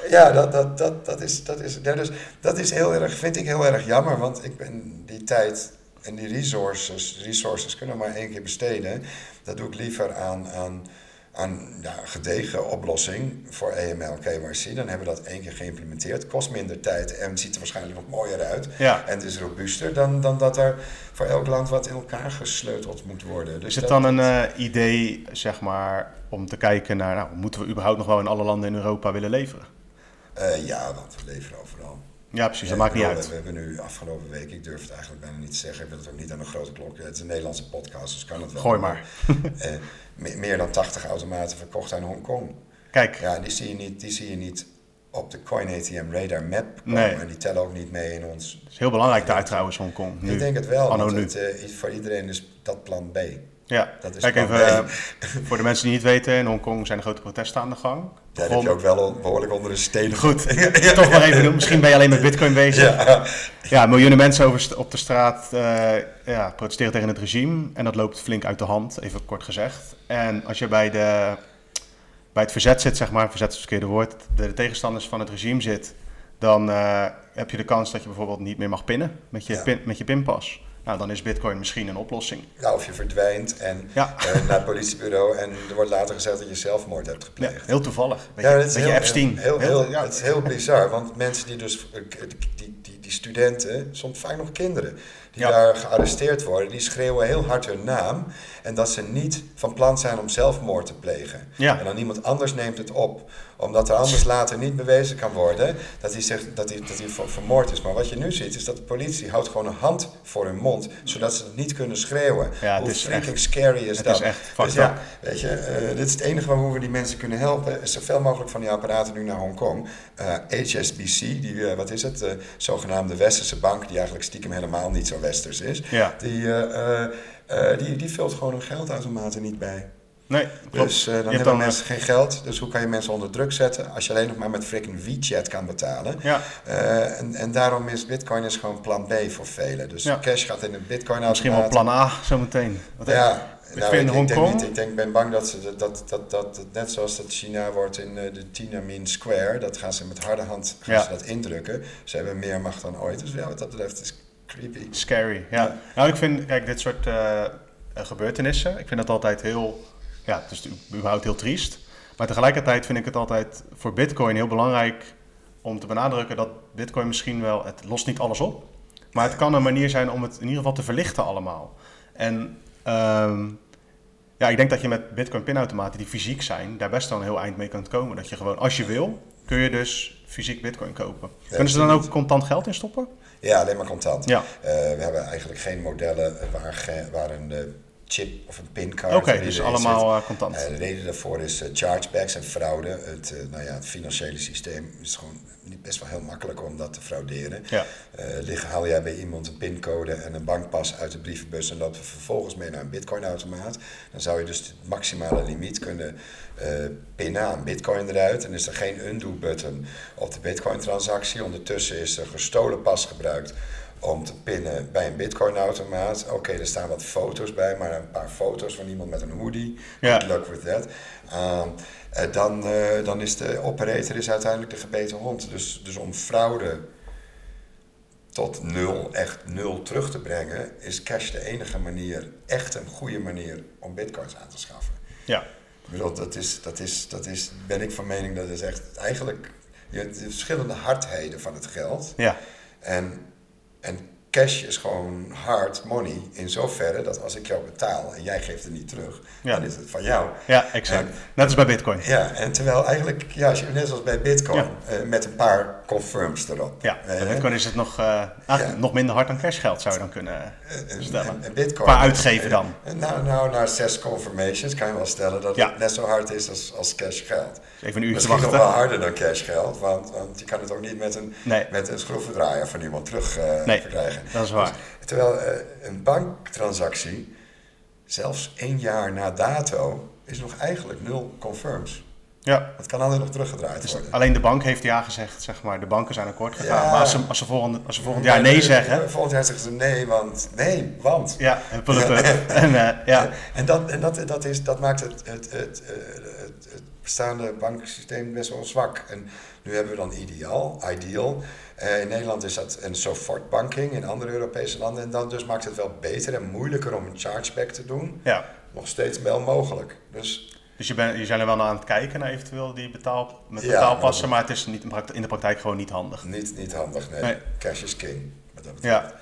ja, dat, dat, dat, dat, is, dat, is, ja, dus, dat is heel erg, vind ik heel erg jammer. Want ik ben die tijd en die resources, resources kunnen we maar één keer besteden. Dat doe ik liever aan, aan, aan ja, gedegen oplossing voor AML, KYC. Dan hebben we dat één keer geïmplementeerd. Kost minder tijd en het ziet er waarschijnlijk nog mooier uit. Ja. En het is robuuster dan, dan dat er voor elk land wat in elkaar gesleuteld moet worden. Dus Is het dat- dan een eh, idee, zeg maar, om te kijken naar, nou, moeten we überhaupt nog wel in alle landen in Europa willen leveren? Eh, ja, want we leveren overal. Ja, precies, dat maakt niet uit. We hebben nu afgelopen week, ik durf het eigenlijk bijna niet te zeggen, ik wil het ook niet aan een grote klok. Het is een Nederlandse podcast, dus kan het wel. Gooi maar. Eh, me- meer dan 80 automaten verkocht aan Hongkong. Kijk, Ja, die zie je niet, die zie je niet op de Coin ATM radar map komen. Nee. En die tellen ook niet mee in ons. het is heel belangrijk daar trouwens, Hongkong. Nu. Ik denk het wel, Anno want nu. het, eh, voor iedereen is dat plan B. Ja, dat is kijk plan even, eh, voor de mensen die niet weten, in Hongkong zijn er grote protesten aan de gang. Daar heb Begon- je ook wel behoorlijk onder een steen. Goed, *laughs* toch maar even doen. Misschien ben je alleen met bitcoin bezig. Ja. Ja, miljoenen mensen over op de straat eh, ja, protesteren tegen het regime. En dat loopt flink uit de hand, even kort gezegd. En als je bij, de, bij het verzet zit, zeg maar, verzet is het verkeerde woord, de, de tegenstanders van het regime zit, dan eh, heb je de kans dat je bijvoorbeeld niet meer mag pinnen met je, Ja. pin, met je pinpas. Nou, dan is bitcoin misschien een oplossing. Ja, of je verdwijnt en, Ja. eh, naar het politiebureau en er wordt later gezegd dat je zelfmoord hebt Ja, gepleegd. heel toevallig. Beetje, Ja, dat is beetje heel, Epstein. Heel, heel, ja, Het is heel bizar, want mensen die dus, eh, die, die, die studenten, soms vaak nog kinderen, die Ja. daar gearresteerd worden, die schreeuwen heel hard hun naam. En dat ze niet van plan zijn om zelfmoord te plegen. Ja. En dan iemand anders neemt het op, omdat er anders later niet bewezen kan worden dat hij, zegt, dat hij, dat hij ver- vermoord is. Maar wat je nu ziet, is dat de politie houdt gewoon een hand voor hun mond, zodat ze het niet kunnen schreeuwen. Ja, Hoe freaking echt- scary is het dat? is echt dus ja. Weet je, eh, dit is het enige waarvoor we die mensen kunnen helpen. Is zoveel mogelijk van die apparaten nu naar Hongkong. Eh, HSBC, die, eh, wat is het? De zogenaamde westerse bank, die eigenlijk stiekem helemaal niet zo westers is. Ja. Die, eh, eh, eh, die, die vult gewoon hun geldautomaten niet bij. Nee, klopt. Dus dan hebben dan, mensen geen geld. Dus hoe kan je mensen onder druk zetten als je alleen nog maar met freaking WeChat kan betalen? Ja. En, en daarom is Bitcoin is gewoon plan B voor velen. Dus Ja. cash gaat in een Bitcoin Misschien wel plan A zometeen. Ja, nou, vind ik, ik denk niet. Ik denk, ben bang dat ze dat, dat, dat, dat, net zoals dat China wordt in eh, de Tiananmen Square, dat gaan ze met harde hand gaan Ja. ze dat indrukken. Ze hebben meer macht dan ooit. Dus ja, wat dat betreft is creepy. Scary, ja. Nou, ik vind, kijk, dit soort eh, gebeurtenissen, ik vind dat altijd heel, ja, het is überhaupt heel triest. Maar tegelijkertijd vind ik het altijd voor Bitcoin heel belangrijk om te benadrukken dat Bitcoin misschien wel, het lost niet alles op, maar het kan een manier zijn om het in ieder geval te verlichten allemaal. En ehm, ja, ik denk dat je met Bitcoin pinautomaten die fysiek zijn, daar best wel een heel eind mee kunt komen. Dat je gewoon, als je wil, kun je dus fysiek Bitcoin kopen. Kunnen ze dan ook contant geld in stoppen? Ja, alleen maar contant. Ja. Eh, we hebben eigenlijk geen modellen waar, waar een eh, chip of een pincard Oké, dus zit. allemaal eh, contant. De reden daarvoor is eh, chargebacks en fraude. Het, eh, nou ja, het financiële systeem is gewoon niet best wel heel makkelijk om dat te frauderen. Ja. Liggen, haal jij bij iemand een pincode en een bankpas uit de brievenbus en loopt er vervolgens mee naar een bitcoinautomaat, dan zou je dus het maximale limiet kunnen pinnen aan bitcoin eruit. En is er geen undo-button op de bitcoin-transactie. Ondertussen is er gestolen pas gebruikt om te pinnen bij een bitcoinautomaat. Oké, er staan wat foto's bij, maar een paar foto's van iemand met een hoodie. Ja. Good luck with that. Ehm, eh, dan, eh, dan is de operator is uiteindelijk de gebeten hond. Dus, dus om fraude tot nul, echt nul terug te brengen, is cash de enige manier, echt een goede manier om bitcoins aan te schaffen. Ja. Ik bedoel, dat is, dat is, dat is, ben ik van mening, dat is echt eigenlijk je hebt de verschillende hardheden van het geld. Ja. En, en cash is gewoon hard money in zoverre dat als ik jou betaal en jij geeft het niet terug, Ja. dan is het van jou. Ja, exact. En- Net als bij Bitcoin. Ja, en terwijl eigenlijk, ja, als je, net zoals bij Bitcoin, Ja. eh, met een paar confirms erop. Ja, Eh, bij Bitcoin is het nog, eh, Ja. nog minder hard dan cashgeld, zou je dan kunnen eh, en- stellen. en- en Bitcoin. Qua uitgeven dan. Eh, nou, nou, na zes confirmations kan je wel stellen dat Ja. het net zo hard is als, als cash geld. Even een uurtje Misschien nog wachten. wel harder dan cash geld, want, want je kan het ook niet met een, Nee. met een schroevendraaier van iemand terug eh, Nee, verkrijgen. dat is waar. Dus, terwijl eh, een banktransactie, zelfs één jaar na dato, is nog eigenlijk nul confirms. Ja. Het kan altijd nog teruggedraaid Dus worden. alleen de bank heeft ja gezegd, zeg maar. De banken zijn akkoord gegaan. Ja. Maar als ze, als, ze volgend, als ze volgend jaar nee zeggen... Volgend jaar zeggen ze nee, want nee, want. Ja, huppel. En eh, ja, En, dat, en dat, dat, is, dat maakt het, het, het, eh, het, het bestaande bankensysteem best wel zwak. En nu hebben we dan ideaal, ideal. Eh, in Nederland is dat een soft banking, in andere Europese landen. En dan dus maakt het wel beter en moeilijker om een chargeback te doen. ja. Nog steeds wel mogelijk. Dus Dus je, bent, je zijn er wel naar aan het kijken naar eventueel die betaal, met Ja, betaalpassen. maar Maar het is niet in, de praktijk gewoon niet handig. niet, niet handig, nee. Nee. Cash is king, wat dat betreft. Ja.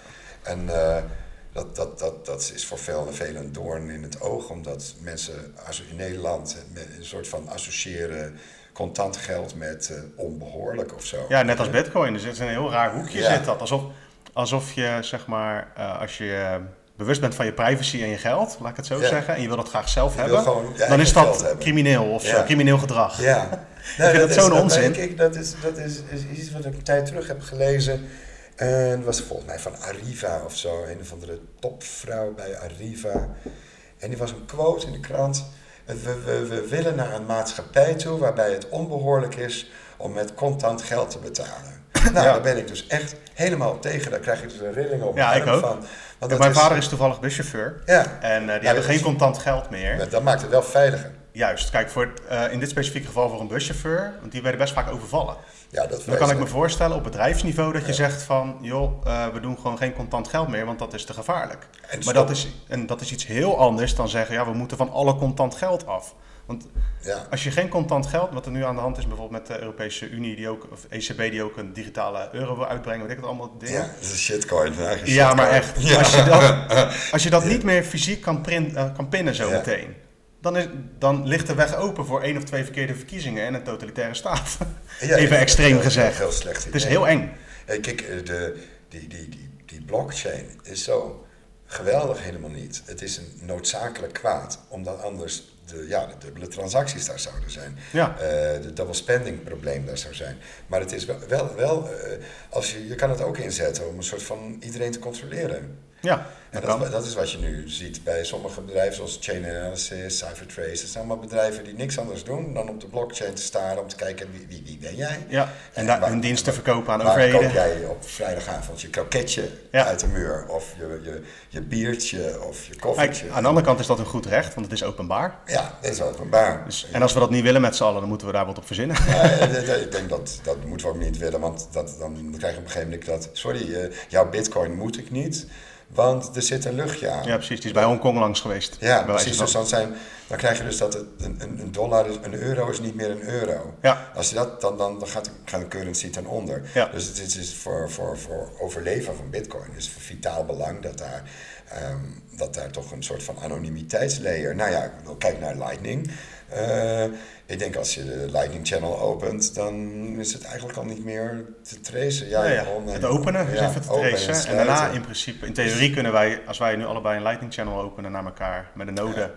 En eh, dat, dat, dat, dat is voor veel en velen een doorn in het oog, omdat mensen in Nederland een soort van associëren contant geld met eh, onbehoorlijk of zo. Ja, net als bitcoin. Dus het is een heel raar hoekje Ja. zit dat. Alsof, alsof je, zeg maar, eh, als je bewust bent van je privacy en je geld, laat ik het zo Ja. zeggen, en je wil dat graag zelf Je hebben, gewoon dan is dat crimineel of Ja. eh, crimineel gedrag. Ja. vind dat zo'n onzin. ik, dat is, dat is, is iets wat ik een tijd terug heb gelezen. En dat was volgens mij van Arriva of zo. Een of andere topvrouw bij Arriva. En die was een quote in de krant. We, we, we willen naar een maatschappij toe waarbij het onbehoorlijk is om met contant geld te betalen. *coughs* Nou, Ja. daar ben ik dus echt helemaal tegen. Daar krijg ik dus een rilling op Ja, ik ook. van. Want mijn vader is toevallig buschauffeur Ja, en eh, die hebben geen is- contant geld meer. dat maakt het wel veiliger. Juist, kijk, voor, eh, in dit specifieke geval voor een buschauffeur, want die werden best vaak overvallen. Ja, dat Dan kan ik me voorstellen op bedrijfsniveau dat je Ja. zegt van, joh, eh, we doen gewoon geen contant geld meer, want dat is te gevaarlijk. En Maar stop. dat is, en dat is iets heel anders dan zeggen, ja, we moeten van alle contant geld af. Want Ja. als je geen contant geld, wat er nu aan de hand is bijvoorbeeld met de Europese Unie, die ook, of ECB die ook een digitale euro wil uitbrengen, weet ik het allemaal dingen. Ja, dat is een shitcoin. een eigen Ja, maar shitcoin. echt. Als je dat, *laughs* als je dat niet meer fysiek kan, print, eh, kan pinnen zo Ja. meteen, dan, is, dan ligt de weg open voor één of twee verkeerde verkiezingen en een totalitaire staat. Ja, Even ja, extreem heel- gezegd. Heel slecht Het is heel eng. Kijk, eh, de, die, die, die, die blockchain is zo geweldig helemaal niet. Het is een noodzakelijk kwaad, omdat anders de, ja, de dubbele transacties daar zouden zijn. Ja. Eh, de double spending probleem daar zou zijn. Maar het is wel, wel, wel eh, als je, je kan het ook inzetten om een soort van iedereen te controleren. Ja, En dat dat, is- dat wat je nu ziet bij sommige bedrijven zoals Chain Analysis, Cyphertrace. Het zijn allemaal bedrijven die niks anders doen dan op de blockchain te staren om te kijken wie, wie, wie ben jij? Ja, en En daar waar- hun diensten verkopen aan Waar koop overheden. jij op vrijdagavond je kroketje Ja. uit de muur? Of je, je, je biertje of je Kijk, koffietje? aan de andere kant is dat een goed recht, want het is openbaar. Ja, dat is openbaar. Dus, en als we dat niet willen met z'n allen, dan moeten we daar wat op verzinnen. Ja, eh, dat- dat- ik denk dat dat moeten we ook niet willen, want dat, dan, krijg je op een gegeven moment dat... Sorry, eh, jouw bitcoin moet ik niet, want er zit een luchtje aan. Ja, precies. Die is bij Hongkong langs geweest. Ja, precies. Dus dan, zijn, dan krijg je dus dat het een, een, dollar is, een euro is niet meer een euro. Ja. Als je dat, dan, dan, dan gaat, de, gaat de currency ten onder. Ja. Dus het is, is voor, voor, voor overleven van bitcoin is van vitaal belang dat daar, ehm, dat daar toch een soort van anonimiteitslayer... Nou ja, kijk naar Lightning. Eh, ik denk als je de Lightning Channel opent, dan is het eigenlijk al niet meer te tracen. Ja, Ja, ja. gewoon, eh, Het openen is even te tracen. En daarna in principe, in theorie kunnen wij, als wij nu allebei een Lightning Channel openen naar elkaar met een node,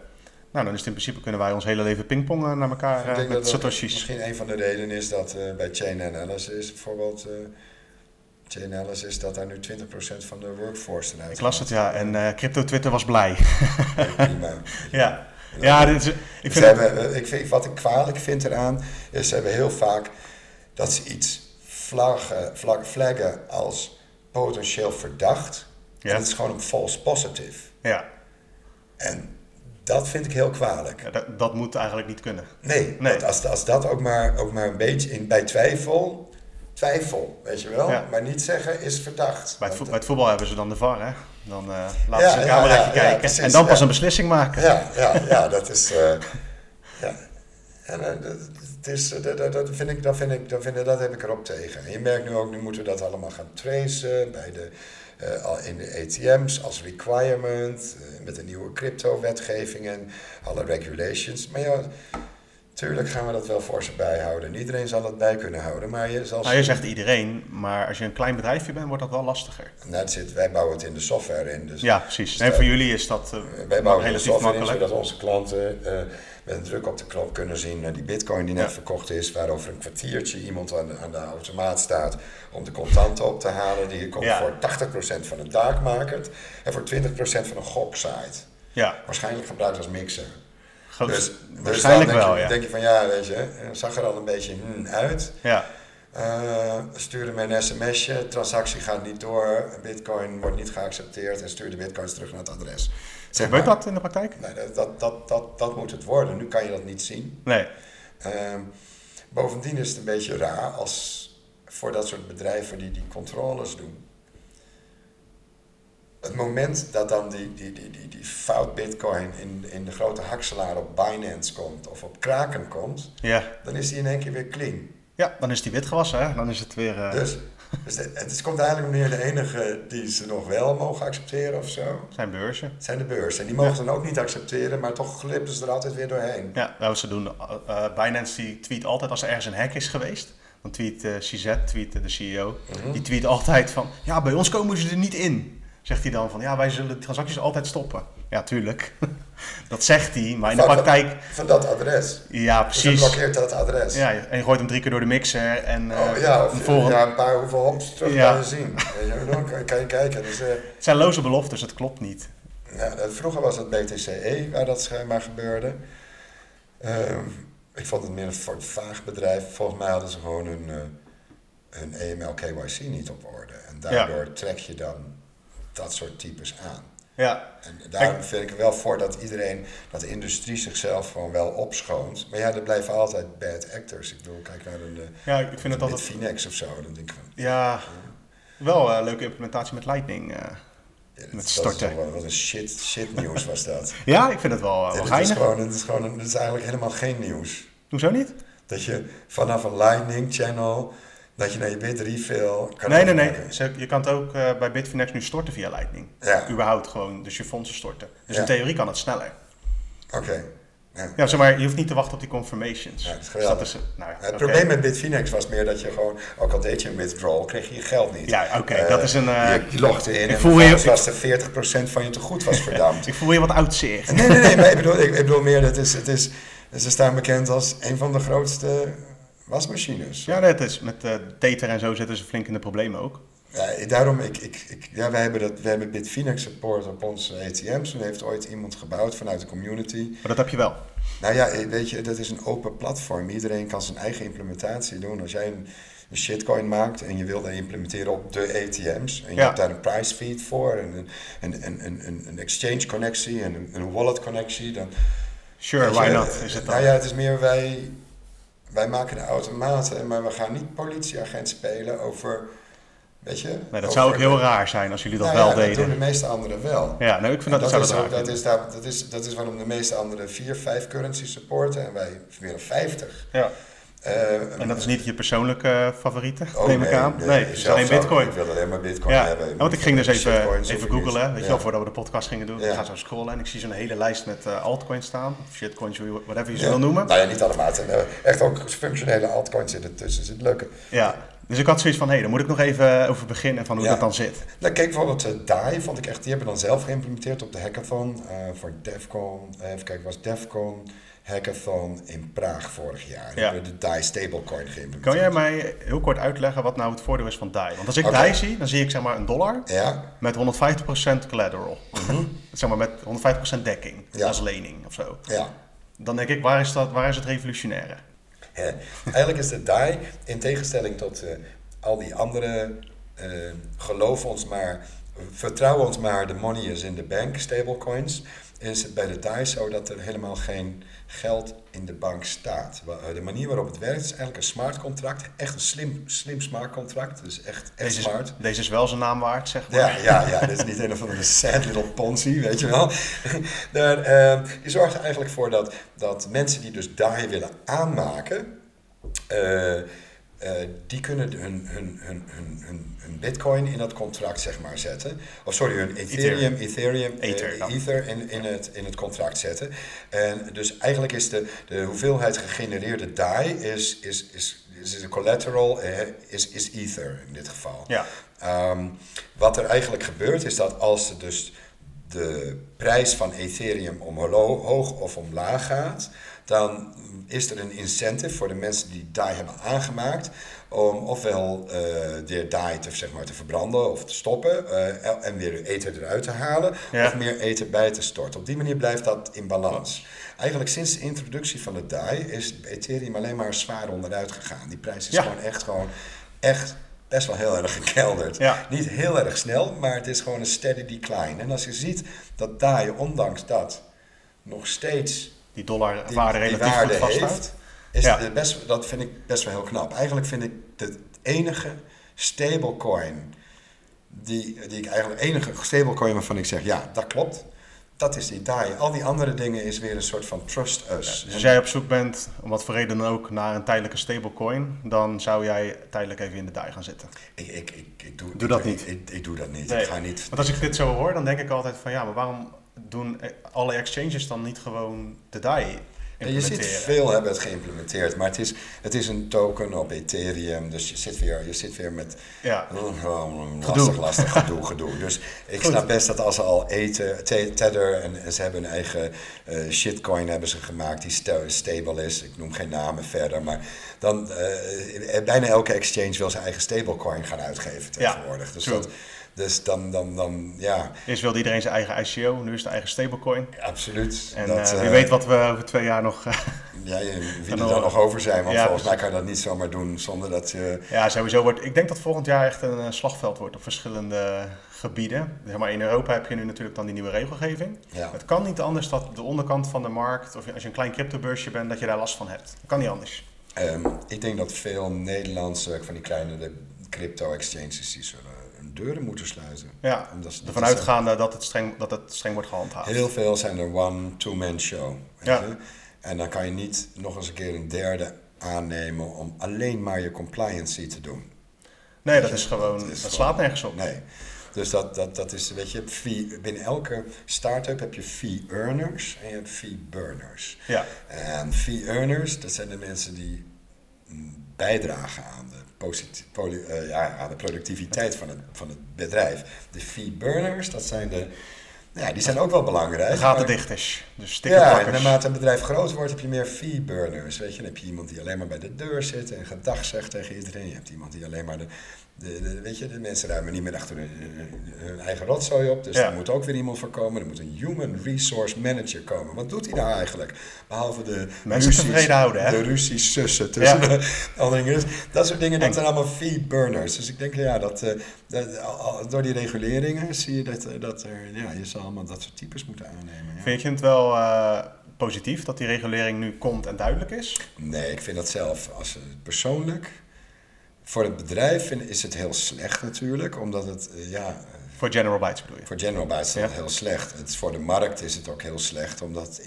nou dan is het in principe kunnen wij ons hele leven pingpongen naar elkaar Ik eh, denk met dat satoshis. misschien een van de redenen is dat bij Chain Analysis bijvoorbeeld... eh Chain Analysis dat daar nu 20% van de workforce eruit Ik las het ja en eh, crypto Twitter was blij. Prima. *laughs* ja, ja dit is, ik vind hebben, eh, ik vind, wat ik kwalijk vind eraan, is ze hebben heel vaak dat ze iets vlaggen, vlag, flaggen als potentieel verdacht. Ja. En het is gewoon een false positive. ja, En dat vind ik heel kwalijk. ja, dat, dat moet eigenlijk niet kunnen. Nee, Nee. dat als, als dat ook maar, ook maar een beetje in, bij twijfel, twijfel, weet je wel. Ja. Maar niet zeggen is verdacht. Bij het, Want, bij het voetbal hebben ze dan de VAR, hè? Dan eh, laten ze een cameraatje ja, kijken precies, en dan pas een beslissing maken. Ja, ja, ja, dat is. eh, ja. En uh, dat, het is, dat, dat, dat vind ik, dat, vind ik, dat, vind ik, dat heb ik erop tegen. En je merkt nu ook, nu moeten we dat allemaal gaan tracen bij de, uh, in de ATM's als requirement, uh, met de nieuwe crypto-wetgeving en alle regulations. Maar ja, tuurlijk gaan we dat wel voor ze bijhouden. En iedereen zal het bij kunnen houden, maar je zal... Nou, je zegt iedereen, maar als je een klein bedrijfje bent, wordt dat wel lastiger. Nou, zit, wij bouwen het in de software in. Dus Ja, precies. Nee, dat- voor jullie is dat eh, Wij bouwen de relatief software in, zodat onze klanten uh, met een druk op de knop kunnen zien uh, die bitcoin die net Ja. verkocht is, waar over een kwartiertje iemand aan de, aan de automaat staat om de contanten op te halen. Die komt Ja. voor 80% van een dark market en voor 20% van een goksite. Ja, Waarschijnlijk gebruikt als mixer. Groot- Dus, dus waarschijnlijk denk wel, je, ja. denk je van ja, weet je, het zag er al een beetje hmm, uit. ja. Uh, stuurde me een sms'je, transactie gaat niet door, bitcoin wordt niet geaccepteerd en stuur de bitcoins terug naar het adres. Zeg Gebeurt maar. dat in de praktijk? Nee, dat, dat, dat, dat, dat moet het worden. Nu kan je dat niet zien. Nee. Ehm, bovendien is het een beetje raar als voor dat soort bedrijven die die controles doen. Het moment dat dan die, die, die, die, die fout bitcoin in, in de grote hakselaar op Binance komt of op Kraken komt, Ja. dan is die in één keer weer clean. ja, dan is die wit gewassen, hè? Dan is het weer... eh, Dus, dus de- het is, komt eigenlijk neer de enige die ze nog wel mogen accepteren of zo, zijn beurzen. zijn de beurs. En die mogen ze dan ook niet accepteren, maar toch glippen ze er altijd weer doorheen. Ja, nou, ze doen... eh, eh, Binance die tweet altijd als er ergens een hack is geweest. Dan tweet CZ, tweet de CEO, Mhm. die tweet altijd van... Ja, bij ons komen ze er niet in. Zegt hij dan van ja, wij zullen transacties altijd stoppen. Ja, tuurlijk. *laughs* dat zegt hij, maar in de praktijk, Van dat adres. ja, Dus je precies. blokkeert dat adres. Ja, en je gooit hem drie keer door de mixer en eh, Oh, ja, een of volgende- ja, een paar hoeveel hops terug Ja. kan je zien. Dan kan, kan je kijken. Dus, eh, Het zijn loze beloftes, het klopt niet. ja, eh, vroeger was het BTCE waar dat schijnbaar gebeurde. Ehm, ik vond het meer een vaag bedrijf. Volgens mij hadden ze gewoon hun, eh, hun EML KYC niet op orde. En daardoor trek je dan dat soort types aan. Ja, En daarom vind ik er wel voor dat iedereen, dat de industrie zichzelf gewoon wel opschoont. Maar ja, er blijven altijd bad actors. Ik bedoel, kijk naar een, eh, ja ik vind het altijd... Finex of zo. Dan denk ik van, Ja, wel een leuke implementatie met Lightning. eh. ja, Met wel- wat een shit, shit nieuws was dat. *laughs* Ja, ik vind het wel, eh, Ja, wel dit is gewoon, het is gewoon, het is eigenlijk helemaal geen nieuws. Hoezo niet? Dat je vanaf een Lightning channel, dat je naar je bit refill kan Nee, nee, nee. Je kan het ook eh, bij Bitfinex nu storten via Lightning. Ja, Überhaupt gewoon, dus je fondsen storten. Dus Ja. in theorie kan het sneller. oké. Ja. Ja, zeg maar, je hoeft niet te wachten op die confirmations. Ja, dat is dus dat is, nou ja, Het probleem met Bitfinex was meer dat je gewoon, ook al deed je een withdrawal, kreeg je je geld niet. Ja, oké, Eh, dat is een... eh, je, je logde in ik en voel je- was er 40% van je tegoed was *laughs* verdampt. ik voel je wat oud zeer. nee, nee, nee, maar ik bedoel, ik, ik bedoel meer, het is, het is, ze staan bekend als een van de grootste wasmachines. Ja, dat is. Met Tether en zo zitten ze flink in de problemen ook. Ja, daarom, ik, ik, ik, ja, wij hebben, dat, wij hebben Bitfinex support op onze ATM's. Toen heeft ooit iemand gebouwd vanuit de community. Maar dat heb je wel. Nou ja, eh, weet je, dat is een open platform. Iedereen kan zijn eigen implementatie doen. Als jij een, een shitcoin maakt en je wil dat implementeren op de ATM's... en je Ja. hebt daar een price feed voor... en een, een, een, een, exchange connectie en een, wallet connectie... dan Sure, why je, not? Is het nou ja, het is meer wij, wij maken de automaten, maar we gaan niet politieagent spelen over, weet je? Nee, dat over zou ook heel raar zijn als jullie dat Nou wel ja, Dat deden. doen de meeste anderen wel. Ja, nou, ik vind dat, dat, zou is, dat ook- dat, is, dat, is, dat is waarom de meeste anderen vier, vijf currency supporten en wij meer dan 50. Ja. Eh, En dat is niet je persoonlijke eh, favoriete, oh, neem ik aan? Nee, het is zelf alleen bitcoin. Ik wil alleen maar bitcoin Ja, hebben. Ja, want ik ging dus even, even googlen, weet je wel, voordat we de podcast gingen doen. Ik ga zo scrollen en ik zie zo'n hele lijst met eh, altcoins staan. Shitcoins, whatever je ze wil noemen. Nou ja, niet allemaal. Het zijn echt ook functionele altcoins zitten tussen. Zit leuke. Ja, dus ik had zoiets van, hé, hey, daar moet ik nog even over beginnen van hoe Ja. dat dan zit. Nou, kijk bijvoorbeeld uh, DAI, vond ik echt, die hebben dan zelf geïmplementeerd op de hackathon voor DEFCON. Even kijken, was DEFCON hackathon in Praag vorig jaar. Ja. hebben de DAI stablecoin geïmplementeerd. Kan jij mij heel kort uitleggen wat nou het voordeel is van DAI? Want als ik. DAI zie, dan zie ik zeg maar een dollar Ja, met 150% collateral. *laughs* zeg maar met 150% dekking Mhm. Ja. als lening of zo. ja. Dan denk ik, waar is, dat, waar is het revolutionaire? Eigenlijk is de DAI, in tegenstelling tot eh, al die andere, eh, geloof ons maar, vertrouw ons maar, de money is in the bank stablecoins, is het bij de DAI zo dat er helemaal geen geld in de bank staat. Eh, De manier waarop het werkt is eigenlijk een smart contract, echt een slim, slim smart contract, dus echt, echt Deze is, smart. deze is wel zijn naam waard, zeg maar. Ja, ja, ja, dit is niet een of andere sad little Ponzi, weet je wel. *laughs* Daar, eh, die zorgt er eigenlijk voor dat, dat mensen die dus DAI willen aanmaken, eh, eh, die kunnen hun, hun, hun, hun, hun, hun bitcoin in dat contract zeg maar zetten. Of sorry, hun Ethereum, Ethereum, eh, Ether in, in, het, in het contract zetten. En dus eigenlijk is de, de hoeveelheid gegenereerde DAI is, is, is, is de collateral, eh, is, is Ether in dit geval. Ja. Ehm, wat er eigenlijk gebeurt is dat als dus de prijs van Ethereum omhoog of omlaag gaat, dan is er een incentive voor de mensen die DAI hebben aangemaakt om ofwel eh de DAI te, zeg maar, te verbranden of te stoppen eh, en weer ether eruit te halen Ja. of meer ether bij te storten. Op die manier blijft dat in balans. Eigenlijk sinds de introductie van de DAI is Ethereum alleen maar zwaar onderuit gegaan. Die prijs is Ja. gewoon echt gewoon echt best wel heel erg gekelderd. Ja. Niet heel erg snel, maar het is gewoon een steady decline. En als je ziet dat DAI, ondanks dat, nog steeds Die dollar die, waarde die relatief waarde goed vasthoudt. heeft, is Ja. best, dat vind ik best wel heel knap. Eigenlijk vind ik de enige stablecoin, die, die ik eigenlijk, enige stablecoin waarvan ik zeg, ja, dat klopt, dat is die DAI. Al die andere dingen is weer een soort van trust us. Dus als jij op zoek bent, om wat voor reden dan ook, naar een tijdelijke stablecoin, dan zou jij tijdelijk even in de DAI gaan zitten. Ik, ik, ik, ik doe, dat niet. Ik, ik doe dat niet. Nee. Ik ga niet. Want als ik dit zo hoor, dan denk ik altijd van ja, maar waarom doen alle exchanges dan niet gewoon de DAI je ziet veel hebben het geïmplementeerd, maar het is, het is een token op Ethereum, dus je zit weer, je zit weer met ja. lastig, gedoe. lastig gedoe, gedoe. Dus ik snap best dat als ze al eten, Tether en, ze hebben een eigen uh, shitcoin hebben ze gemaakt die stable is, ik noem geen namen verder, maar dan uh, bijna elke exchange wil zijn eigen stablecoin gaan uitgeven tegenwoordig. Ja, dus dat, dus dan, dan, dan, ja. Eerst wilde iedereen zijn eigen ICO, nu is het eigen stablecoin. Absoluut. En dat, uh, wie weet wat we over twee jaar nog... *laughs* ja, *laughs* wie er dan nog over zijn, want volgens mij kan je dat niet zomaar doen zonder dat je... Ja, sowieso wordt... Ik denk dat volgend jaar echt een slagveld wordt op verschillende gebieden. Zeg maar in Europa heb je nu natuurlijk dan die nieuwe regelgeving. Ja. Het kan niet anders dat de onderkant van de markt, of als je een klein cryptobeursje bent, dat je daar last van hebt. Dat kan niet anders. Um, ik denk dat veel Nederlandse, van die kleine crypto-exchanges, die zullen hun deuren moeten sluiten. Ja, Omdat ervan uitgaande dat het, streng, dat het streng wordt gehandhaafd. Heel veel zijn er one-two-man show. Ja. En dan kan je niet nog eens een keer een derde aannemen om alleen maar je compliancy te doen. Nee, dat is gewoon, dat, is dat slaat nergens op. Nee. Dus dat, dat, dat is, weet je, fee, binnen elke start-up heb je fee earners en je hebt fee burners. Ja. En fee earners, dat zijn de mensen die bijdragen aan de, uh, ja, aan de productiviteit van het, van het bedrijf. De fee burners, dat zijn de ja, die zijn ook wel belangrijk. Gatendichters, dus Ja, en naarmate een bedrijf groter wordt, heb je meer fee-burners. Weet je, dan heb je iemand die alleen maar bij de deur zit en gedag zegt tegen iedereen. Je hebt iemand die alleen maar de, de, weet je, de mensen ruimen niet meer achter hun, hun eigen rotzooi op. Dus ja. er moet ook weer iemand voor komen. Er moet een human resource manager komen. Wat doet hij nou eigenlijk? Behalve de mensen tevreden houden, hè? De ruzies sussen tussen ja. *laughs* de Dat soort dingen, dat zijn allemaal fee-burners. Dus ik denk, ja, dat, dat, door die reguleringen zie je dat, dat er, ja, je zal allemaal dat soort types moeten aannemen. Ja. Vind je het wel uh, positief dat die regulering nu komt en duidelijk is? Nee, ik vind dat zelf als persoonlijk voor het bedrijf is het heel slecht natuurlijk, omdat het, uh, ja... Voor General Bytes bedoel je? Voor General Bytes is het ja. heel slecht. Het, voor de markt is het ook heel slecht, omdat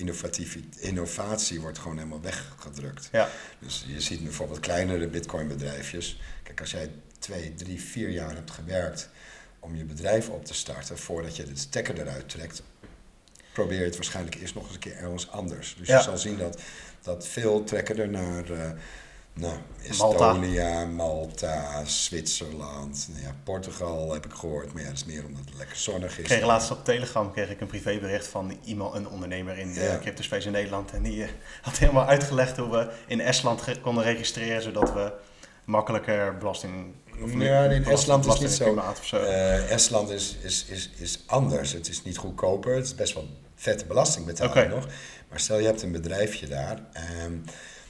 innovatie wordt gewoon helemaal weggedrukt. Ja. Dus je ziet bijvoorbeeld kleinere bitcoin bedrijfjes. Kijk, als jij twee, drie, vier jaar hebt gewerkt om je bedrijf op te starten, voordat je de stekker eruit trekt, probeer je het waarschijnlijk eerst nog eens een keer ergens anders. Dus Ja. je zal zien dat, dat veel trekken er naar... Uh, nou, Estonia, Malta, Zwitserland, ja, Portugal heb ik gehoord, maar ja, dat is meer omdat het lekker zonnig is. Ik kreeg laatst op Telegram kreeg ik een privébericht van iemand, een ondernemer in de Ja. cryptospace in Nederland. En die eh, *laughs* had helemaal uitgelegd hoe we in Estland konden registreren, zodat we makkelijker belasting... of Ja, in belasting- Estland is niet zo. zo. Eh, Estland is, is, is, is anders. Het is niet goedkoper. Het is best wel vette belastingbetaling Oké. nog. Maar stel je hebt een bedrijfje daar. en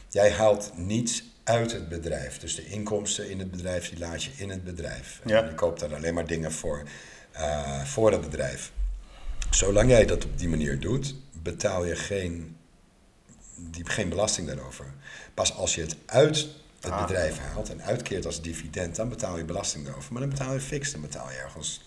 jij haalt niets uit het bedrijf. Dus de inkomsten in het bedrijf, die laat je in het bedrijf. Ja. En je koopt daar alleen maar dingen voor, eh, voor het bedrijf. Zolang jij dat op die manier doet, betaal je geen, die, geen belasting daarover. Pas als je het uit het Ah. bedrijf haalt en uitkeert als dividend, dan betaal je belasting daarover. Maar dan betaal je fix, dan betaal je ergens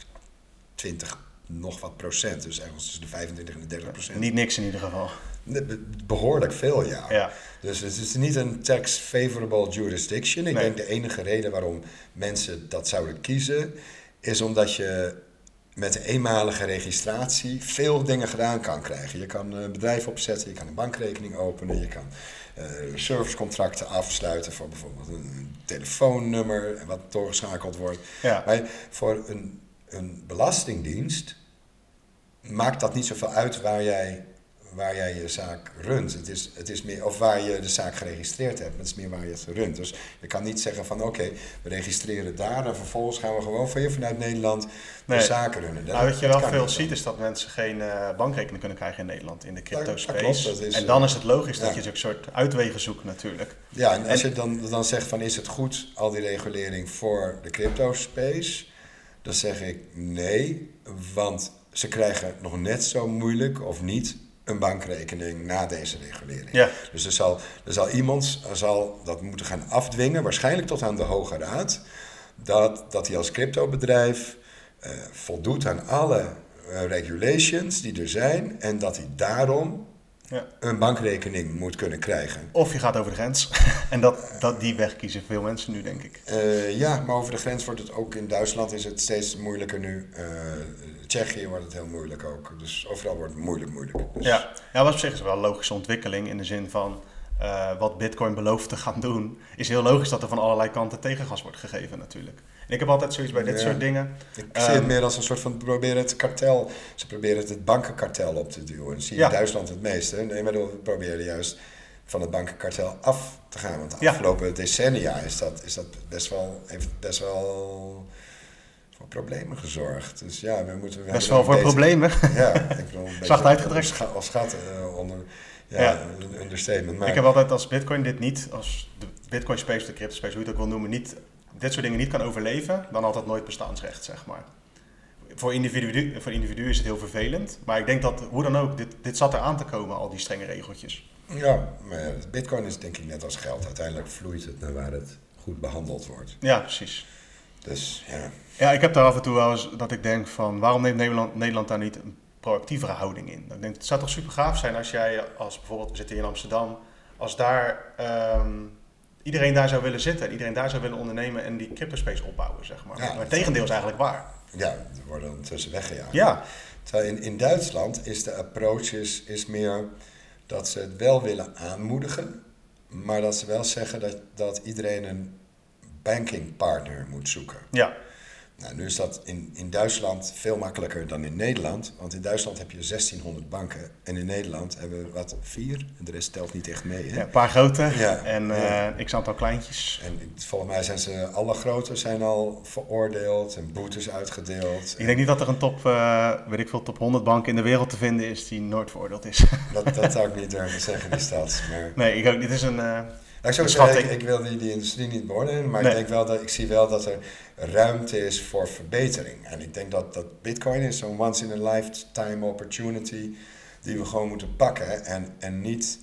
20 nog wat procent. Dus ergens tussen de 25 en de 30 procent. Niet niks in ieder geval. Be- Behoorlijk veel, ja. Ja. Dus het is niet een tax-favorable jurisdiction. Ik Nee. denk de enige reden waarom mensen dat zouden kiezen, is omdat je met de eenmalige registratie veel dingen gedaan kan krijgen. Je kan een bedrijf opzetten, je kan een bankrekening openen, je kan eh, servicecontracten afsluiten voor bijvoorbeeld een telefoonnummer wat doorgeschakeld wordt. Ja. Maar voor een, een belastingdienst maakt dat niet zoveel uit waar jij, waar jij je zaak runt. Het is, het is meer, of waar je de zaak geregistreerd hebt. Het is meer waar je het runt. Dus je kan niet zeggen van oké, we registreren daar en vervolgens gaan we gewoon van je vanuit Nederland Nee. de zaken runnen. Dat- Nou, wat je wel veel ziet is dat mensen geen eh, bankrekening kunnen krijgen in Nederland in de crypto space. dat en dan eh, is het logisch dat je zo'n soort uitwegen zoekt natuurlijk. Ja, en als En- je dan, dan zegt van is het goed, al die regulering voor de crypto space, dan zeg ik nee, want ze krijgen nog net zo moeilijk of niet een bankrekening na deze regulering. Ja. Dus er zal, er zal iemand er zal dat moeten gaan afdwingen, waarschijnlijk tot aan de Hoge Raad, dat, dat hij als cryptobedrijf eh, voldoet aan alle eh, regulations die er zijn en dat hij daarom Ja. een bankrekening moet kunnen krijgen. Of je gaat over de grens. *laughs* en dat, dat, die weg kiezen veel mensen nu, denk ik. Eh, ja, maar over de grens wordt het ook in Duitsland is het steeds moeilijker nu. Uh, Tsjechië wordt het heel moeilijk ook. Dus overal wordt het moeilijk, moeilijk. Dus... Ja, ja wat op zich is wel een logische ontwikkeling in de zin van uh, wat Bitcoin belooft te gaan doen, is heel logisch dat er van allerlei kanten tegengas wordt gegeven natuurlijk. Ik heb altijd zoiets bij dit soort dingen. Ik zie het ehm, meer als een soort van proberen het kartel. Ze proberen het, bankenkartel op te duwen. Dat zie je in Duitsland het meeste. Nee, maar we proberen juist van het bankenkartel af te gaan. Want de afgelopen decennia is dat, is dat best wel, heeft best wel voor problemen gezorgd. Dus ja, we moeten... We best wel voor problemen? *laughs* Ja, ik bedoel... *laughs* Zacht uitgedrukt. Als gat uh, onder ja, een understatement. Maar... Ik heb altijd als Bitcoin dit niet, als de Bitcoin space, de crypto space, hoe je het ook wil noemen, niet, dit soort dingen niet kan overleven, dan altijd nooit bestaansrecht, zeg maar. Voor individu, voor individu is het heel vervelend, maar ik denk dat, hoe dan ook, dit, dit zat er aan te komen, al die strenge regeltjes. Ja, maar Bitcoin is denk ik net als geld. Uiteindelijk vloeit het naar waar het goed behandeld wordt. Ja, precies. Dus ja. Ja, ik heb daar af en toe wel eens dat ik denk van, waarom neemt Nederland, Nederland daar niet een proactievere houding in. Ik denk, het zou toch super gaaf zijn als jij, als bijvoorbeeld, we zitten hier in Amsterdam, als daar um, iedereen daar zou willen zitten en iedereen daar zou willen ondernemen en die cryptospace opbouwen, zeg maar. maar het tegendeel is eigenlijk waar. Ja, er worden ondertussen weggejaagd. Ja. Terwijl in, in Duitsland is de approach is, is meer dat ze het wel willen aanmoedigen, maar dat ze wel zeggen dat, dat iedereen een banking partner moet zoeken. Ja. Nou, nu is dat in, in Duitsland veel makkelijker dan in Nederland. Want in Duitsland heb je 1600 banken. En in Nederland hebben we wat, vier. En de rest telt niet echt mee. Hè? Ja, een paar grote ja, en ja. Uh, x aantal kleintjes. En volgens mij zijn ze, alle grote zijn al veroordeeld en boetes uitgedeeld. Ik denk niet dat er een top, uh, weet ik veel, top 100 banken in de wereld te vinden is die nooit veroordeeld is. Dat, dat zou ik niet durven zeggen, die *laughs* stad. Maar... Nee, ik ook, dit is een... Uh, ik, zou zeggen, ik, ik, wil die, die industrie niet beoordelen, maar nee. ik, denk wel dat, ik zie wel dat er ruimte is voor verbetering. En ik denk dat, dat Bitcoin is zo'n once in a lifetime opportunity die we gewoon moeten pakken en, en niet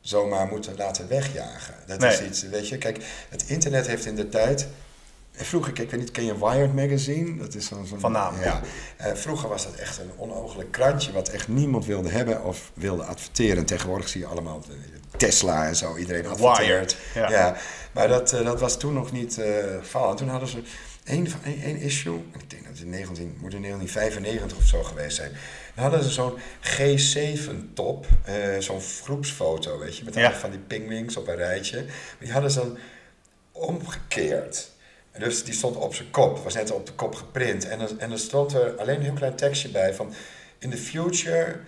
zomaar moeten laten wegjagen. Dat nee. is iets, weet je, kijk, het internet heeft in de tijd. Vroeger, ik weet niet, ken je Wired Magazine? Dat is zo'n. Van naam. Ja. Uh, vroeger was dat echt een onooglijk krantje wat echt niemand wilde hebben of wilde adverteren. Tegenwoordig zie je allemaal Tesla en zo, iedereen adverteert. Ja. ja. Maar dat, uh, dat was toen nog niet uh, geval. En toen hadden ze één, één issue, ik denk dat het in 19, moet in 1995 of zo geweest zijn. Dan hadden ze zo'n G7-top, uh, zo'n groepsfoto, weet je, met ja. van die pingwings op een rijtje. Maar die hadden ze dan omgekeerd. Dus die stond op zijn kop, was net op de kop geprint. En, er, en er stond er alleen een heel klein tekstje bij van... In the future,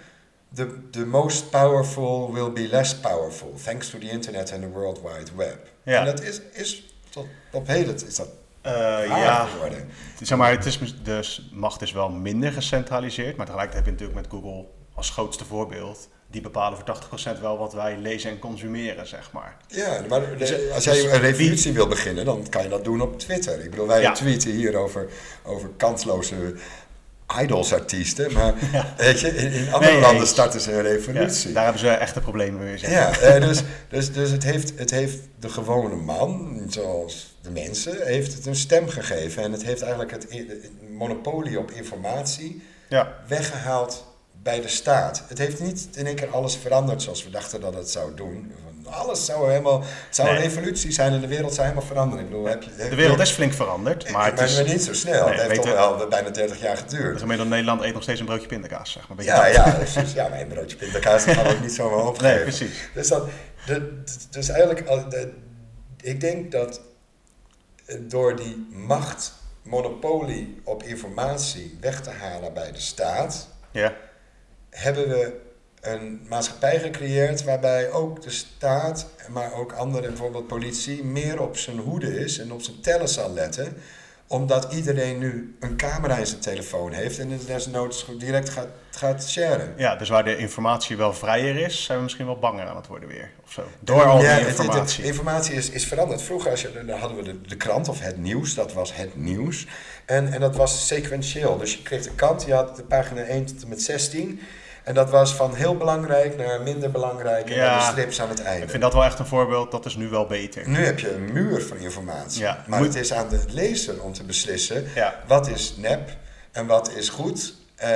the, the most powerful will be less powerful. Thanks to the internet and the World Wide Web. Ja. En dat is, is tot op heden is dat uh, ja, geworden. Zeg maar, het is, dus macht is wel minder gecentraliseerd. Maar tegelijkertijd heb je natuurlijk met Google als grootste voorbeeld die bepalen voor 80% wel wat wij lezen en consumeren, zeg maar. Ja, maar de, als jij een revolutie wil beginnen, dan kan je dat doen op Twitter. Ik bedoel, wij ja. tweeten hier over, over kansloze idolsartiesten, maar *laughs* ja. weet je, in, in andere nee, landen nee. starten ze een revolutie. Ja, daar hebben ze echte problemen weer. Zeg. Ja, eh, dus, *laughs* dus, dus het, heeft, het heeft de gewone man, zoals de mensen, heeft het een stem gegeven. En het heeft eigenlijk het, het monopolie op informatie ja. weggehaald bij de staat. Het heeft niet in één keer alles veranderd zoals we dachten dat het zou doen. Alles zou helemaal, het zou nee. een revolutie zijn en de wereld zou helemaal veranderen. Ik bedoel, heb je, heb de wereld is flink veranderd, maar het is... Niet zo snel. Nee, het heeft toch wel bijna 30 jaar geduurd. De gemiddelde Nederland eet nog steeds een broodje pindakaas, zeg maar. Ja, ja, precies. Ja, maar een broodje pindakaas kan ook niet zomaar opgeven. Nee, precies. Dus, dat, dus eigenlijk, de, ik denk dat door die macht, monopolie op informatie weg te halen bij de staat... Ja hebben we een maatschappij gecreëerd waarbij ook de staat, maar ook andere, bijvoorbeeld politie, meer op zijn hoede is en op zijn tellen zal letten. Omdat iedereen nu een camera in zijn telefoon heeft en het desnoods direct gaat, gaat sharen. Ja, dus waar de informatie wel vrijer is, zijn we misschien wel banger aan het worden weer. Of zo. Door al die informatie. Het, de informatie is, is veranderd. Vroeger als je, dan hadden we de, de krant of het nieuws, dat was het nieuws. En, en dat was sequentieel. Dus je kreeg de krant, je had de pagina 1 tot en met 16. En dat was van heel belangrijk naar minder belangrijk en ja, de strips aan het einde. Ik vind dat wel echt een voorbeeld, dat is nu wel beter. Nu heb je een muur van informatie. Ja, maar moet... het is aan de lezer om te beslissen ja. wat is nep en wat is goed. Eh,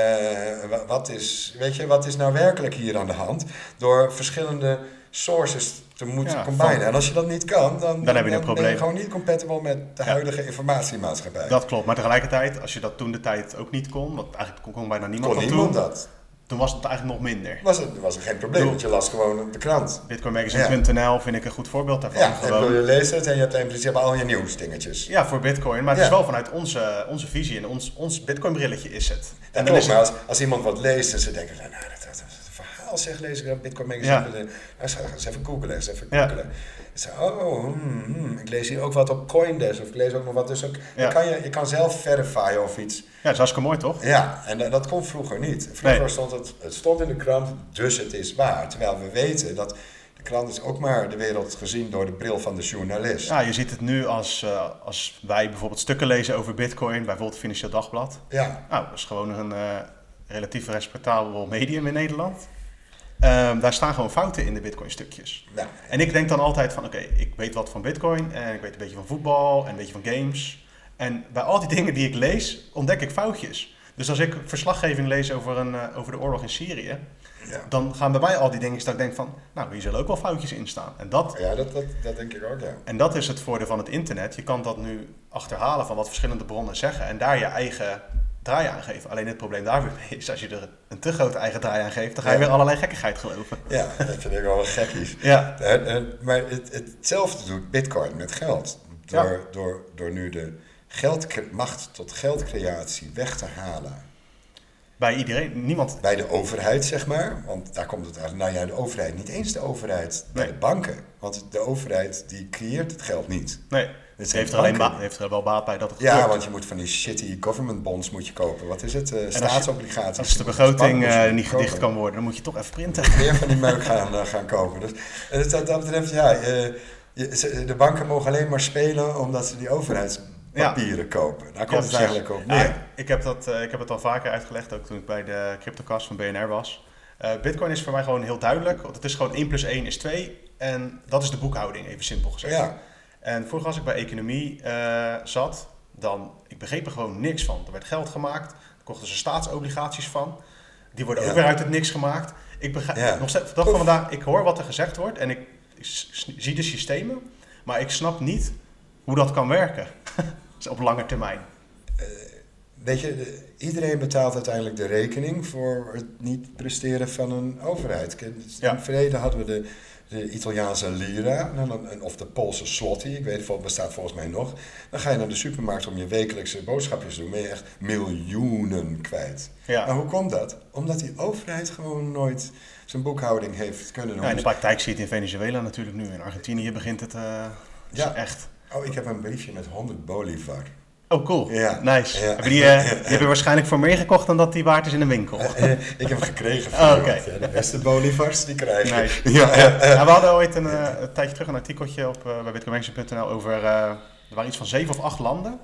wa- wat, is, weet je, wat is nou werkelijk hier aan de hand? Door verschillende sources te moeten Ja, combinen. En als je dat niet kan, dan, Dan heb je een ben probleem. je gewoon niet compatible met de huidige informatiemaatschappij. Dat klopt, maar tegelijkertijd, als je dat toen de tijd ook niet kon, want eigenlijk kon, kon bijna niemand kon dat niemand toen, dat. Toen was het eigenlijk nog minder. Was het, was er geen probleem, want je las gewoon op de krant. Bitcoinmagazine.nl vind ik een goed voorbeeld daarvan. Ja, en Gewoon- bedoel, je leest het en je hebt in principe al je nieuwsdingetjes. Ja, voor Bitcoin. Maar het is wel vanuit onze, onze visie en ons, ons Bitcoin-brilletje is het. En dan klopt, is maar het. als, als iemand wat leest en ze denken, nou, verhaal zeg, lees ik Bitcoin Magazine. Ja. Nou, eens, eens even googlen, eens even Ja. googlen. Ik oh, hmm, hmm, ik lees hier ook wat op Coindesk of ik lees ook nog wat. Dus ook, Ja. kan je, je kan zelf verifyen of iets. Ja, dat is hartstikke mooi, toch? Ja, en dat, dat kon vroeger niet. Vroeger Nee. stond het, het stond in de krant, dus het is waar. Terwijl we weten dat de krant is ook maar de wereld gezien door de bril van de journalist. Ja, je ziet het nu als, eh, als wij bijvoorbeeld stukken lezen over Bitcoin, bijvoorbeeld het Financieel Dagblad. Ja, Nou, dat is gewoon een eh, relatief respectabel medium in Nederland. Ehm, daar staan gewoon fouten in de Bitcoin-stukjes. nou, En ik denk dan altijd van, oké, ik weet wat van Bitcoin en ik weet een beetje van voetbal en een beetje van games. En bij al die *laughs* dingen die ik lees, ontdek ik foutjes. Dus als ik verslaggeving lees over, een, eh, over de oorlog in Syrië, ja. dan gaan bij mij al die dingen dat ik denk van, nou, hier zullen ook wel foutjes in staan. En dat, Ja, dat, dat, dat denk ik ook, ja. en dat is het voordeel van het internet. Je kan dat nu achterhalen van wat verschillende bronnen zeggen en daar je eigen draai aan geven. Alleen het probleem daar weer mee *laughs* is, als je er een te grote eigen draai aan geeft, dan ga je Ja. weer allerlei gekkigheid geloven. Ja, *laughs* dat vind ik wel gekkies. Ja, Eh, eh, maar het, hetzelfde doet Bitcoin met geld. Door, door, door nu de geldcre- macht tot geldcreatie weg te halen bij iedereen, niemand. bij de overheid, zeg maar. Want daar komt het eigenlijk. Nou ja, de overheid, niet eens de overheid, bij Nee. de banken. Want de overheid die creëert het geld niet. Nee, Het zijn heeft er, alleen ba- heeft er wel baat bij dat het Ja, want je moet van die shitty government bonds moet je kopen. Wat is het? Eh, staatsobligaties. Als de je begroting als eh, niet kopen. gedicht kan worden, dan moet je toch even printen. meer van die meuk gaan, eh, gaan kopen. Dus, het- wat dat betreft, ja, je- de banken mogen alleen maar spelen omdat ze die overheidspapieren kopen. Daar komt het eigenlijk op Ja, neer. ik, heb dat, ik heb het al vaker uitgelegd, ook toen ik bij de CryptoCast van BNR was. Bitcoin is voor mij gewoon heel duidelijk, want het is gewoon 1 plus 1 is 2. En dat is de boekhouding, even simpel gezegd. Ja, En vroeger als ik bij economie eh, zat, dan, ik begreep er gewoon niks van. Er werd geld gemaakt, er kochten ze staatsobligaties van. Die worden ook Ja. weer uit het niks gemaakt. Ik begrijp, Ja. nog steeds, dag van vandaag, ik hoor wat er gezegd wordt en ik zie de systemen, maar ik snap niet hoe dat kan werken. *laughs* Op lange termijn. weet je, de- iedereen betaalt uiteindelijk de rekening voor het niet presteren van een overheid. In Ja. verleden hadden we de, de Italiaanse lira, nou, dan- of de Poolse zloty, ik weet het bestaat volgens mij nog. Dan ga je naar de supermarkt om je wekelijkse boodschapjes te doen, ben je echt miljoenen kwijt. Ja. Maar hoe komt dat? Omdat die overheid gewoon nooit zijn boekhouding heeft kunnen doen. Ja, in de praktijk zie je het in Venezuela natuurlijk nu. In Argentinië begint het eh, Ja. echt. Oh, ik heb een briefje met 100 bolivar. Oh, cool. Ja. Nice. Ja. Heb je die, *laughs* eh, die heb je waarschijnlijk voor meer gekocht dan dat die waard is in een winkel. Eh, *laughs* ik heb gekregen van Oh. Ja, de beste bolivars, die krijg je. Nice. Ja. Ja, we hadden ooit een, eh, een tijdje terug een artikeltje op uh, bij bitcoinmagazine.nl over... eh, er waren iets van zeven of acht landen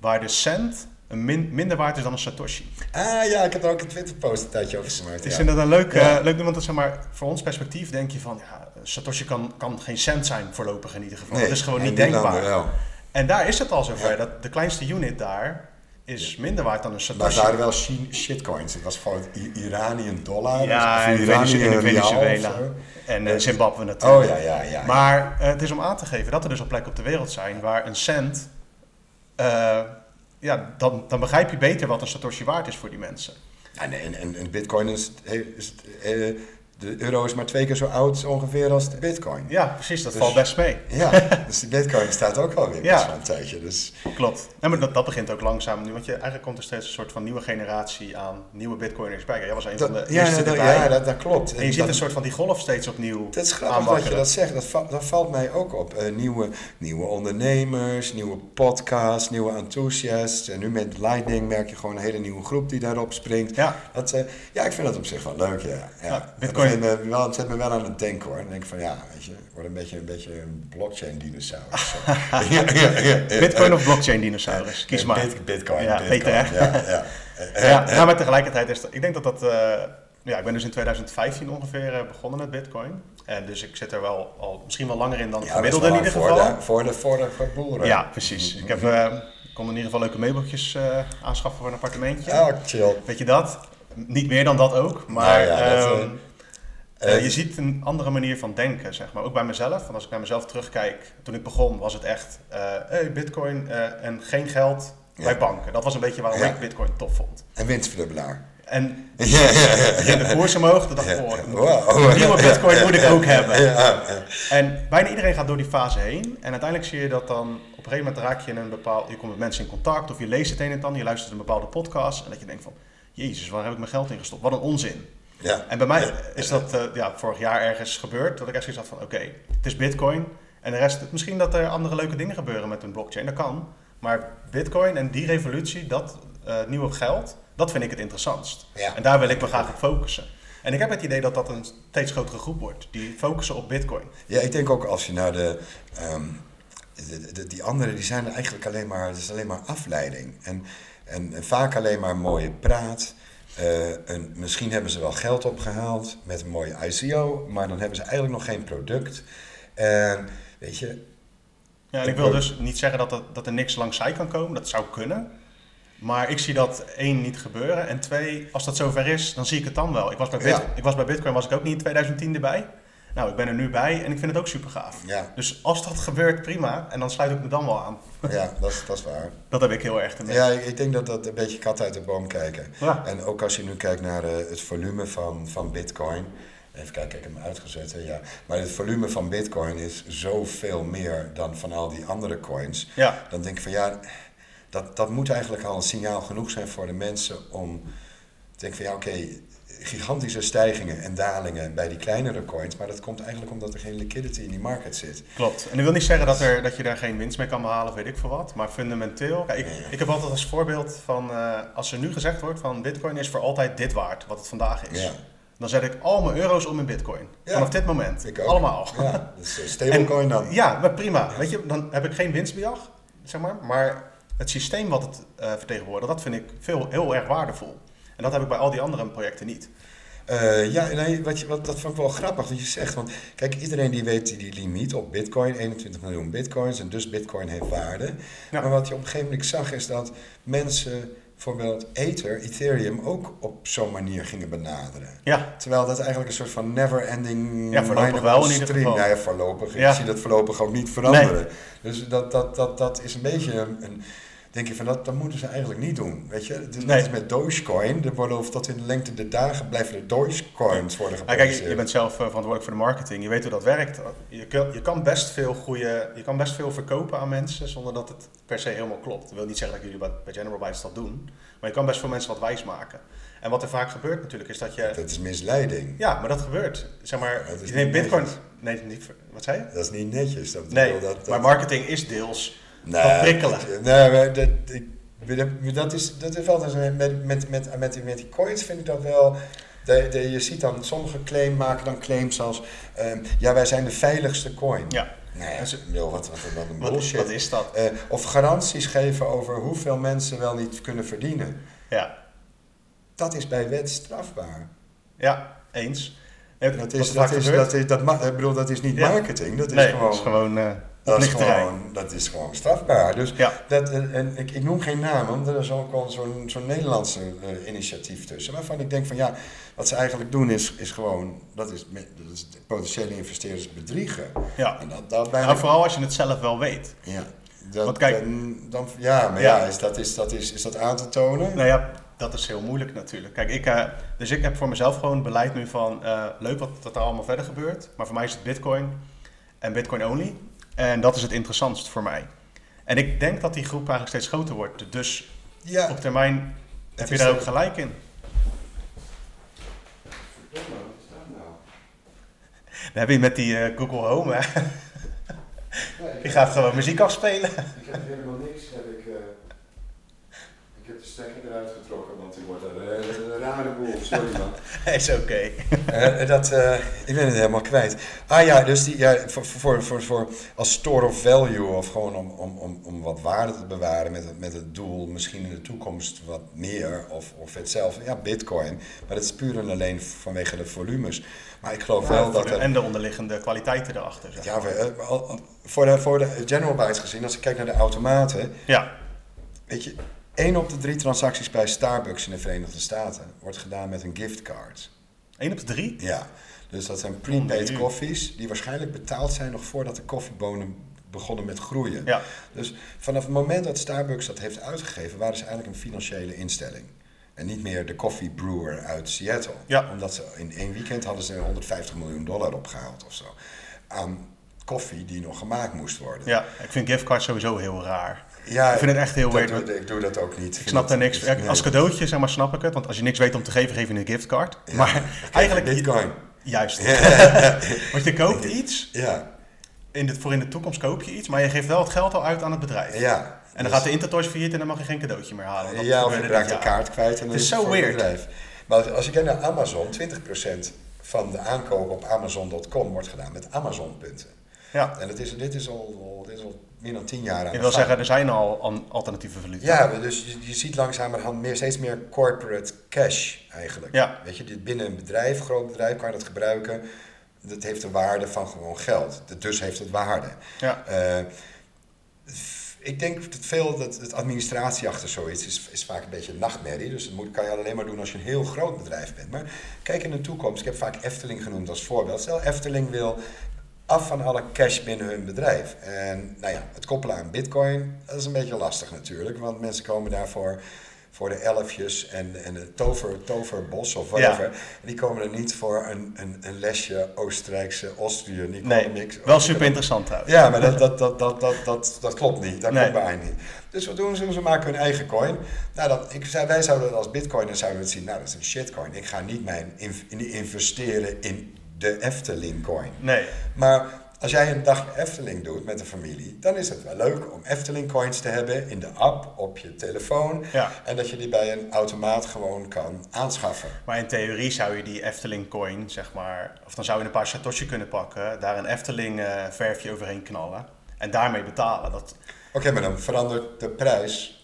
waar de cent een min- minder waard is dan een satoshi. Ah ja, ik heb er ook een Twitter-post een tijdje over gemaakt. Het is ja. inderdaad een leuk, Ja. eh, leuk want dat, zeg maar, voor ons perspectief denk je van... Ja, satoshi kan, kan geen cent zijn voorlopig in ieder geval. Nee, dat is gewoon niet denkbaar. landen. En daar is het al zover. Ja. Dat de kleinste unit daar is minder waard dan een Maar satoshi. het waren wel shi- shitcoins. Het was gewoon Iranian dollar. Ja, Iranian in rial Venezuela. En eh, Zimbabwe natuurlijk. Oh ja, ja, ja. Maar eh, het is om aan te geven dat er dus al plekken op de wereld zijn waar een cent. eh, ja, dan, dan begrijp je beter wat een Satoshi waard is voor die mensen. En, en, en, en bitcoin is, is eh, de euro is maar twee keer zo oud ongeveer als de bitcoin. Ja, precies, dat Dus- valt best mee. Ja, *laughs* dus de bitcoin staat ook alweer Ja. best wel een tijdje. Dus Klopt. Ja, maar dat, dat begint ook langzaam nu, want je, eigenlijk komt er steeds een soort van nieuwe generatie aan nieuwe bitcoiners bij. Jij was een van de ja, eerste dat, ja dat, dat klopt. en je ziet een soort van die golf steeds opnieuw Dat is grappig dat je dat zegt. Dat, va- dat valt mij ook op. Eh, nieuwe, nieuwe ondernemers, nieuwe podcasts, nieuwe enthousiasts. En nu met Lightning merk je gewoon een hele nieuwe groep die daarop springt. Ja, Dat, eh, ja, ik vind dat op zich wel leuk, ja. ja. Ja, Bitcoin. Wel, het zet me wel aan het denken hoor. Dan denk ik van ja, weet je, ik word een beetje een, beetje een blockchain-dinosaurus. *laughs* ja, ja, ja, ja. Bitcoin of blockchain dinosaurus, kies maar. Bit- Bitcoin, Ja, Bitcoin. beter, hè? *laughs* Ja, ja. Ja, nou, maar tegelijkertijd is dat, ik denk dat dat, eh, ja, ik ben dus in 2015 ongeveer eh, begonnen met Bitcoin. En dus ik zit er wel al misschien wel langer in dan het ja, gemiddelde in ieder wel geval. Voor de, voor de, voor de, voor boeren. Ja, precies. Ik heb, eh, kon in ieder geval leuke meubeltjes aanschaffen voor een appartementje. Ah, chill. Weet je dat? Niet meer dan dat ook, maar Nou ja, dat, ehm, eh, je ziet een andere manier van denken, zeg maar. Ook bij mezelf. Want als ik naar mezelf terugkijk, toen ik begon was het echt eh, hey, bitcoin eh, en geen geld Ja. bij banken. Dat was een beetje waarom Ja. ik bitcoin tof vond. En winstverdubbelaar. En *laughs* Ja, de koers omhoog, toen dacht ik, oh, Wow. een nieuwe bitcoin moet ik ook hebben. En bijna iedereen gaat door die fase heen. En uiteindelijk zie je dat dan op een gegeven moment raak je in een bepaald. Je komt met mensen in contact of je leest het een en het ander. Je luistert een bepaalde podcast. En dat je denkt van. Jezus, waar heb ik mijn geld in gestopt? Wat een onzin. Ja. En bij mij Ja. is dat eh, ja, vorig jaar ergens gebeurd. Dat ik echt zoiets had van: oké, het is Bitcoin. En de rest, misschien dat er andere leuke dingen gebeuren met een blockchain. Dat kan. Maar Bitcoin en die revolutie, dat eh, nieuwe geld, dat vind ik het interessantst. Ja. En daar wil ik me graag op focussen. En ik heb het idee dat dat een steeds grotere groep wordt. Die focussen op Bitcoin. Ja, ik denk ook als je naar de, ehm, de, de- die anderen, die zijn er eigenlijk alleen maar, het is alleen maar afleiding. En, en, en vaak alleen maar mooie praat. Een, misschien hebben ze wel geld opgehaald met een mooie ICO, maar dan hebben ze eigenlijk nog geen product. En weet je, Ja, en ik wil dus niet zeggen dat er, dat er niks langs zij kan komen. Dat zou kunnen. Maar ik zie dat één niet gebeuren. En twee, als dat zover is, dan zie ik het dan wel. Ik was bij, Bit- Ja. ik was bij Bitcoin was ik ook niet in 2010 erbij. Nou, ik ben er nu bij en ik vind het ook super gaaf. ja, Dus als dat gebeurt, prima. En dan sluit ik me dan wel aan. ja dat, is, dat is waar. Dat heb ik heel erg te Ja, ik, ik denk dat dat een beetje kat uit de boom kijken. Ja. En ook als je nu kijkt naar eh, het volume van, van Bitcoin. Even kijken, ik heb hem uitgezet. Hè, ja. Maar het volume van Bitcoin is zoveel meer dan van al die andere coins. Ja, Dan denk ik van ja, dat, dat moet eigenlijk al een signaal genoeg zijn voor de mensen om te denken van ja, oké, gigantische stijgingen en dalingen bij die kleinere coins. Maar dat komt eigenlijk omdat er geen liquidity in die market zit. klopt. En ik wil niet zeggen dat, er, dat je daar geen winst mee kan behalen, of weet ik veel wat. Maar fundamenteel, kijk, ik, ik heb altijd als voorbeeld van eh, als er nu gezegd wordt van Bitcoin is voor altijd dit waard, wat het vandaag is. Ja. Dan zet ik al mijn euro's om in Bitcoin. Ja. Vanaf dit moment. Ik ook. Allemaal. Ja, dus stablecoin dan. Ja, maar prima. Weet je, dan heb ik geen winstbejag, zeg maar. Maar het systeem wat het eh, vertegenwoordigt, dat vind ik veel, heel erg waardevol. En dat heb ik bij al die andere projecten niet. Eh, ja, nee, wat je, wat, dat vond ik wel grappig dat je zegt. Want kijk, iedereen die weet die, limiet op bitcoin, 21 miljoen bitcoins, en dus bitcoin heeft waarde. Ja. Maar wat je op een gegeven moment zag is dat mensen bijvoorbeeld Ether, Ethereum, ook op zo'n manier gingen benaderen. Ja, Terwijl dat eigenlijk een soort van never-ending Ja, voorlopig wel in ieder stream. geval. Nou ja, voorlopig. Ja. Ik zie dat voorlopig ook niet veranderen. Dus dat, dat, dat, dat is een beetje een... een- denk je van, dat, dat moeten ze eigenlijk niet doen. Weet je, dus Nee. net met Dogecoin. Er worden over tot in de lengte der dagen blijven er Dogecoins worden kijk, geproduceerd. je bent zelf eh, verantwoordelijk voor de marketing. Je weet hoe dat werkt. Je kan, je kan best veel goede, je kan best veel verkopen aan mensen zonder dat het per se helemaal klopt. Dat wil niet zeggen dat jullie bij, General Bytes dat doen. Maar je kan best veel mensen wat wijs maken. En wat er vaak gebeurt natuurlijk is dat je... Dat is misleiding. Ja, maar dat gebeurt. Zeg maar, Dat is je neemt niet bitcoin... netjes. Nee, niet, wat zei je? Dat is niet netjes. Dat, Nee, dat, dat, maar marketing is deels Nee, prikkelen. Nee, maar dat, ik, dat, is, dat is wel, dus met, met, met, met, met, die- met die coins vind ik dat wel... De, de, je ziet dan, sommige claim maken dan claims als... ehm, ja, wij zijn de veiligste coin. Ja. Nee, joh, wat, wat, wat een bullshit. wat is dat? Eh, of garanties geven over hoeveel mensen wel niet kunnen verdienen. Ja, Dat is bij wet strafbaar. ja eens. Dat is, dat is, dat is, dat ik bedoel, dat is niet marketing. Dat is nee, gewoon... dat is gewoon eh Dat is, gewoon, dat is gewoon strafbaar. Dus Ja. dat, en ik, ik noem geen namen, want er is ook zo'n zo'n Nederlandse eh, initiatief tussen. Waarvan ik denk van ja, wat ze eigenlijk doen is, is gewoon, dat is, dat is potentiële investeerders bedriegen. Ja. En dat, dat bijna, Nou, vooral als je het zelf wel weet. ja, dat, Want kijk- dan, dan, ja, maar Ja. ja, is, dat, is, dat, is, is dat aan te tonen? Nou ja, dat is heel moeilijk natuurlijk. Kijk, ik, eh, dus ik heb voor mezelf gewoon beleid nu van eh, leuk wat, wat er allemaal verder gebeurt. Maar voor mij is het Bitcoin en Bitcoin only. En dat is het interessantst voor mij. En ik denk dat die groep eigenlijk steeds groter wordt. Dus Ja, op termijn heb je daar ook gelijk in. Verdomme, wat is dat nou? Dan heb je met die eh, Google Home, hè. Die gaat gewoon muziek afspelen. Ik heb helemaal niks. Heb ik, eh, ik heb de stekker eruit getrokken, want die wordt een, een, een rare boel. Sorry man. *laughs* is oké. Eh, dat, eh, ik ben het helemaal kwijt. Ah ja, dus die, ja, voor, voor, voor, voor als store of value of gewoon om, om, om, om wat waarde te bewaren met het, met het doel misschien in de toekomst wat meer of, of hetzelfde. Ja, bitcoin. Maar dat is puur en alleen vanwege de volumes. Maar ik geloof wel dat er... En de onderliggende kwaliteiten erachter. zeg Ja, eh, voor de, voor de General Bytes gezien, als ik kijk naar de automaten, ja. weet je, één op de drie transacties bij Starbucks in de Verenigde Staten wordt gedaan met een giftcard. 1 op de 3? Ja, dus dat zijn prepaid koffies die waarschijnlijk betaald zijn nog voordat de koffiebonen begonnen met groeien. Ja. Dus vanaf het moment dat Starbucks dat heeft uitgegeven, waren ze eigenlijk een financiële instelling. En niet meer de coffee brewer uit Seattle. Ja. Omdat ze in één weekend hadden ze 150 miljoen dollar opgehaald of zo. Aan koffie die nog gemaakt moest worden. Ja, ik vind giftcards sowieso heel raar. Ja, Ik vind het echt heel weird. doe- ik doe dat ook niet. Ik snap daar niks. Ja, Als cadeautje zeg maar, snap ik het. Want als je niks weet om te geven, geef je een giftcard. maar *laughs* eigenlijk... Bitcoin. Juist. *laughs* Want je koopt iets, Ja, in de, voor in de toekomst koop je iets, maar je geeft wel het geld al uit aan het bedrijf. ja. En dan Dus- gaat de Intertoys failliet en dan mag je geen cadeautje meer halen. Ja, of je raakt de kaart kwijt en dan Het is zo weird. bedrijf. Maar als je kijkt naar Amazon, 20% van de aankopen op Amazon.com wordt gedaan met Amazon-punten. Ja. En het is, dit, is al, al- dit is al meer dan 10 jaar aan Ik wil zeggen, er zijn al alternatieve valuta. Ja, dus je, je ziet langzamerhand meer, steeds meer corporate cash eigenlijk. Ja. Weet je, dit binnen een bedrijf, een groot bedrijf, kan je dat gebruiken. Dat heeft de waarde van gewoon geld. Dus heeft het waarde. Ja. Eh, ik denk dat veel dat het administratie achter zoiets is, is vaak een beetje een nachtmerrie. Dus dat moet, kan je alleen maar doen als je een heel groot bedrijf bent. Maar kijk in de toekomst. Ik heb vaak Efteling genoemd als voorbeeld. Stel, Efteling wil af van alle cash binnen hun bedrijf. En nou ja, het koppelen aan bitcoin, dat is een beetje lastig natuurlijk. Want mensen komen daarvoor voor de elfjes en, en het tover, toverbos of whatever. Ja. Die komen er niet voor een, een, een lesje Oostenrijkse Austrië. Die Nee, niks. wel super interessant trouwens. Ja, maar dat, dat, dat, dat, dat, dat, dat klopt niet. Dat Nee. klopt bij mij niet. Dus wat doen ze? Ze maken hun eigen coin. Nou, dat, ik, zei- wij zouden als bitcoiner zouden we het zien, nou dat is een shitcoin. Ik ga niet mijn in- investeren in de Efteling coin. Nee. Maar als jij een dag Efteling doet met de familie, dan is het wel leuk om Efteling coins te hebben in de app op je telefoon. Ja. En dat je die bij een automaat gewoon kan aanschaffen. Maar in theorie zou je die Efteling coin, zeg maar, of dan zou je een paar Satoshi kunnen pakken, daar een Efteling eh, verfje overheen knallen en daarmee betalen. Dat, Oké, maar dan verandert de prijs.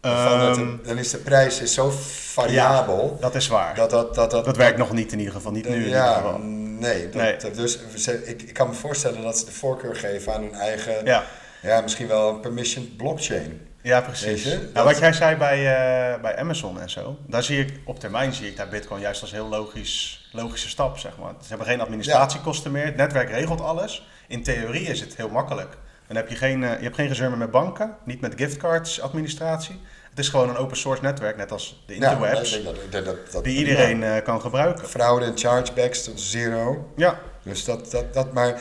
Ehm, dan is de prijs is zo variabel. dat is waar. Dat, dat, dat, dat, Dat werkt nog niet in ieder geval, niet nu in ieder ja, geval. nee. Dat, Nee. dus ik, ik kan me voorstellen dat ze de voorkeur geven aan hun eigen, Ja, ja, misschien wel een permissioned blockchain. ja precies. Nou, dat- wat jij zei bij, eh, bij Amazon en zo, daar zie ik op termijn zie ik daar Bitcoin juist als heel logisch, logische stap, zeg maar. Ze hebben geen administratiekosten meer, het netwerk regelt alles. In theorie is het heel makkelijk. Dan heb je geen, eh, je hebt geen gezeur meer met banken, niet met giftcards administratie. Het is gewoon een open source netwerk, net als de Ja, interwebs, denk dat, dat, dat, dat- die iedereen eh, kan gebruiken. Fraude en chargebacks tot zero. Ja, Dus dat, dat, dat, maar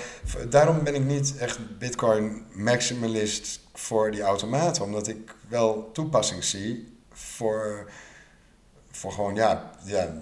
daarom ben ik niet echt Bitcoin maximalist voor die automaten. Omdat ik wel toepassing zie voor, voor gewoon, ja, ja,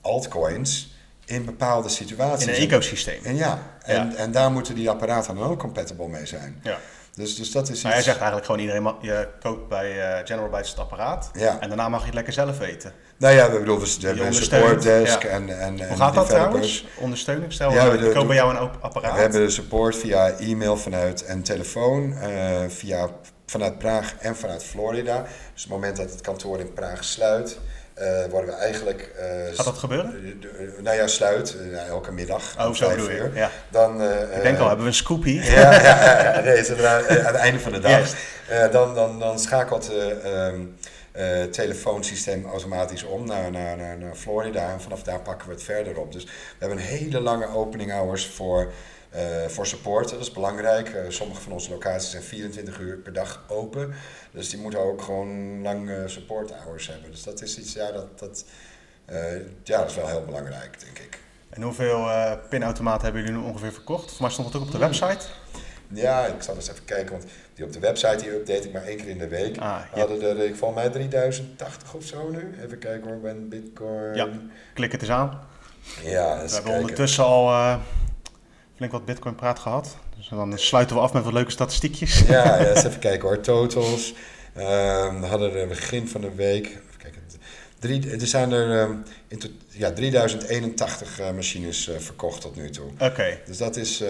altcoins in bepaalde situaties. in een ecosysteem. En ja, en, Ja. en daar moeten die apparaten dan ook compatible mee zijn. Ja. Dus, dus dat is iets... Maar jij zegt eigenlijk gewoon iedereen, je koopt bij eh, General Bytes het apparaat Ja. en daarna mag je het lekker zelf weten. Nou ja, we bedoelen, we hebben een ondersteunt, support desk ja. en, en, Hoe gaat dat trouwens? Ondersteuning? Stel, Ja, we koop bij jou een apparaat. We hebben de support via e-mail vanuit en telefoon, eh, via, vanuit Praag en vanuit Florida. Dus op het moment dat het kantoor in Praag sluit, eh, worden we eigenlijk... eh, Gaat dat gebeuren? nou ja, sluit, eh, nou, elke middag Oh, zo bedoel uur. Ja. Dan, Ik denk al, hebben we een scoop hier? *laughs* ja, ja. Nee, aan het einde van de dag. Dan, dan, dan schakelt het eh telefoonsysteem automatisch om naar, naar, naar, naar Florida. En vanaf daar pakken we het verder op. Dus we hebben een hele lange opening hours voor, voor support. Dat is belangrijk. Eh, sommige van onze locaties zijn 24 uur per dag open. Dus die moeten ook gewoon lange support hours hebben. Dus dat is iets, ja, dat, dat, eh, ja, dat is wel heel belangrijk, denk ik. En hoeveel eh, pinautomaten hebben jullie nu ongeveer verkocht? Voor mij stond het ook op de website. Ja, ik zal eens even kijken, want die op de website die update ik maar één keer in de week. Ah, ja. hadden er, ik volgens mij 3080 of zo nu. Even kijken hoor, ben Bitcoin. Ja. Klik het eens aan. Ja, We hebben kijken. ondertussen al eh, flink wat Bitcoin praat gehad. Dus dan sluiten we af met wat leuke statistiekjes. Ja, ja, *laughs* eens even kijken hoor. Totals. Ehm, we hadden er begin van de week. Even kijken. Drie, er zijn er ehm, in ja, 3081 eh, machines eh, verkocht tot nu toe. Oké. Dus dat is eh,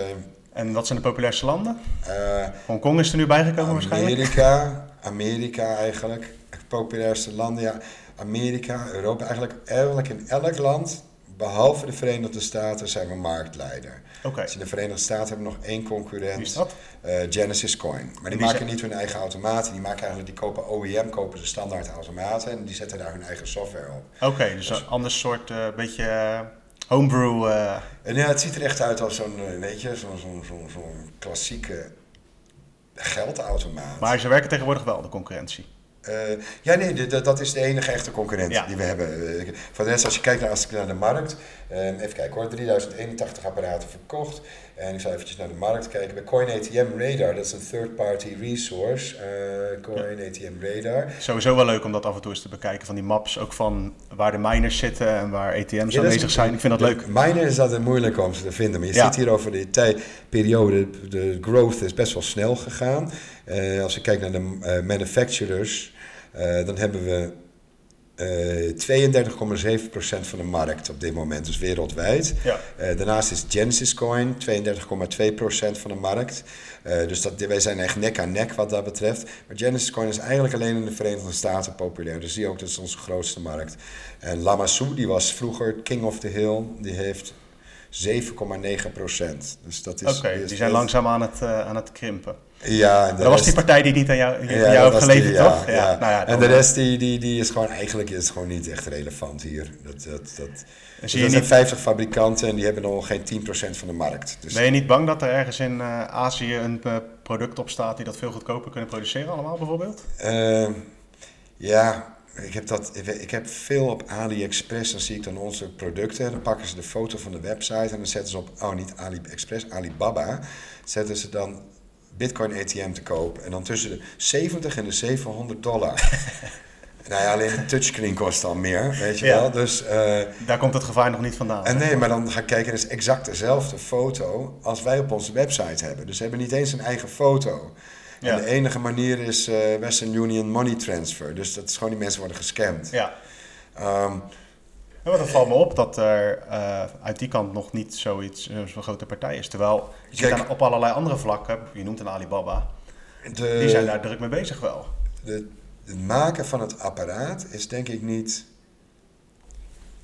En wat zijn de populairste landen? eh, Hongkong is er nu bijgekomen waarschijnlijk. Amerika. Amerika eigenlijk. Populairste landen. Ja, Amerika, Europa. Eigenlijk, eigenlijk in elk land behalve de Verenigde Staten, zijn we marktleider. Dus in de Verenigde Staten hebben we nog één concurrent. Wie is dat? Eh, Genesis Coin. Maar die, die maken zijn- niet hun eigen automaten. Die maken eigenlijk, die kopen OEM, kopen ze standaard automaten en die zetten daar hun eigen software op. Oké, dus een ander soort, eh, beetje eh, homebrew. En ja, het ziet er echt uit als zo'n, weet je, zo'n zo'n zo'n zo'n klassieke geldautomaat. maar ze werken tegenwoordig wel, de concurrentie. Eh, ja, nee, dat is de enige echte concurrent Ja. die we hebben. Eh, Voor de rest, als je kijkt naar, als ik naar de markt, eh, even kijken hoor, 3081 apparaten verkocht. En ik zal eventjes naar de markt kijken. Bij Coin ATM Radar, dat is een third-party resource. eh, Coin ATM Radar. Sowieso wel leuk om dat af en toe eens te bekijken van die maps. Ook van waar de miners zitten en waar ATM's Ja, dat is aanwezig zijn. Ik vind dat leuk. Miner is altijd moeilijk om ze te vinden. Maar je ziet hier over de tijdperiode, de growth is best wel snel gegaan. Eh, als je kijkt naar de eh, manufacturers, eh, dan hebben we eh 32,7% van de markt op dit moment, dus wereldwijd. Ja. Daarnaast is Genesis Coin 32,2% van de markt. Dus dat, wij zijn echt nek aan nek wat dat betreft. Maar Genesis Coin is eigenlijk alleen in de Verenigde Staten populair. Dus zie ook, dat is onze grootste markt. En Lamassu, die was vroeger King of the Hill, die heeft 7,9%. Dus dat is... Oké, die zijn langzaam aan het, eh, aan het krimpen. Ja, en Dat was die partij die niet aan jou, die ja, aan jou heeft geleverd, die, toch? ja. Nou ja, en de rest die, die, die is gewoon eigenlijk is gewoon niet echt relevant hier. Dat, dat, dat, Dan dus zie er je zijn niet, 50 fabrikanten en die hebben nog geen 10% van de markt. Dus ben je niet bang dat er ergens in eh, Azië een eh, product op staat die dat veel goedkoper kunnen produceren allemaal bijvoorbeeld? Eh, ja, ik heb, dat, ik- heb veel op AliExpress. Dan zie ik dan onze producten. Dan pakken ze de foto van de website en dan zetten ze op, oh niet AliExpress, Alibaba. Zetten ze dan Bitcoin ATM te koop. En dan tussen de 70 en de 700 dollar. *laughs* nou ja, alleen de touchscreen kost al meer, weet je Ja. wel. Dus, eh, Daar komt het gevaar nog niet vandaan. en nee, maar dan ga ik kijken, het is exact dezelfde foto als wij op onze website hebben. Dus ze hebben niet eens een eigen foto. En de enige manier is eh, Western Union Money Transfer. Dus dat is gewoon die mensen worden gescamd. Ja. Ja, want dan valt me op dat er eh, uit die kant nog niet zoiets, eh, zo'n grote partij is. Terwijl je Kijk. op allerlei andere vlakken, je noemt een Alibaba, de, die zijn daar druk mee bezig wel. de, het maken van het apparaat is denk ik niet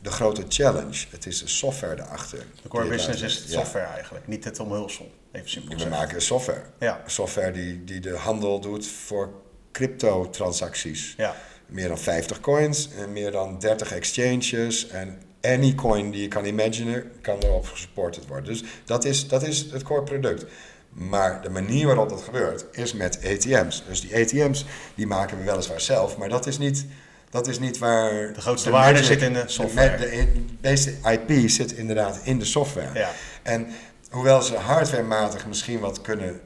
de grote challenge. Het is de software erachter. De core business is het ja. software eigenlijk, niet het omhulsel. Even simpel We maken software. Ja, Software die, die de handel doet voor crypto-transacties. ja. Meer dan 50 coins en meer dan 30 exchanges. En any coin die je kan imaginen, kan erop gesupported worden. Dus dat is, dat is het core product. Maar de manier waarop dat gebeurt is met ATM's. Dus die ATM's die maken we weliswaar zelf, maar dat is niet, dat is niet waar. De grootste waarde magic- zit in de software. De, meeste IP zit inderdaad in de software. ja. En hoewel ze hardwarematig misschien wat kunnen,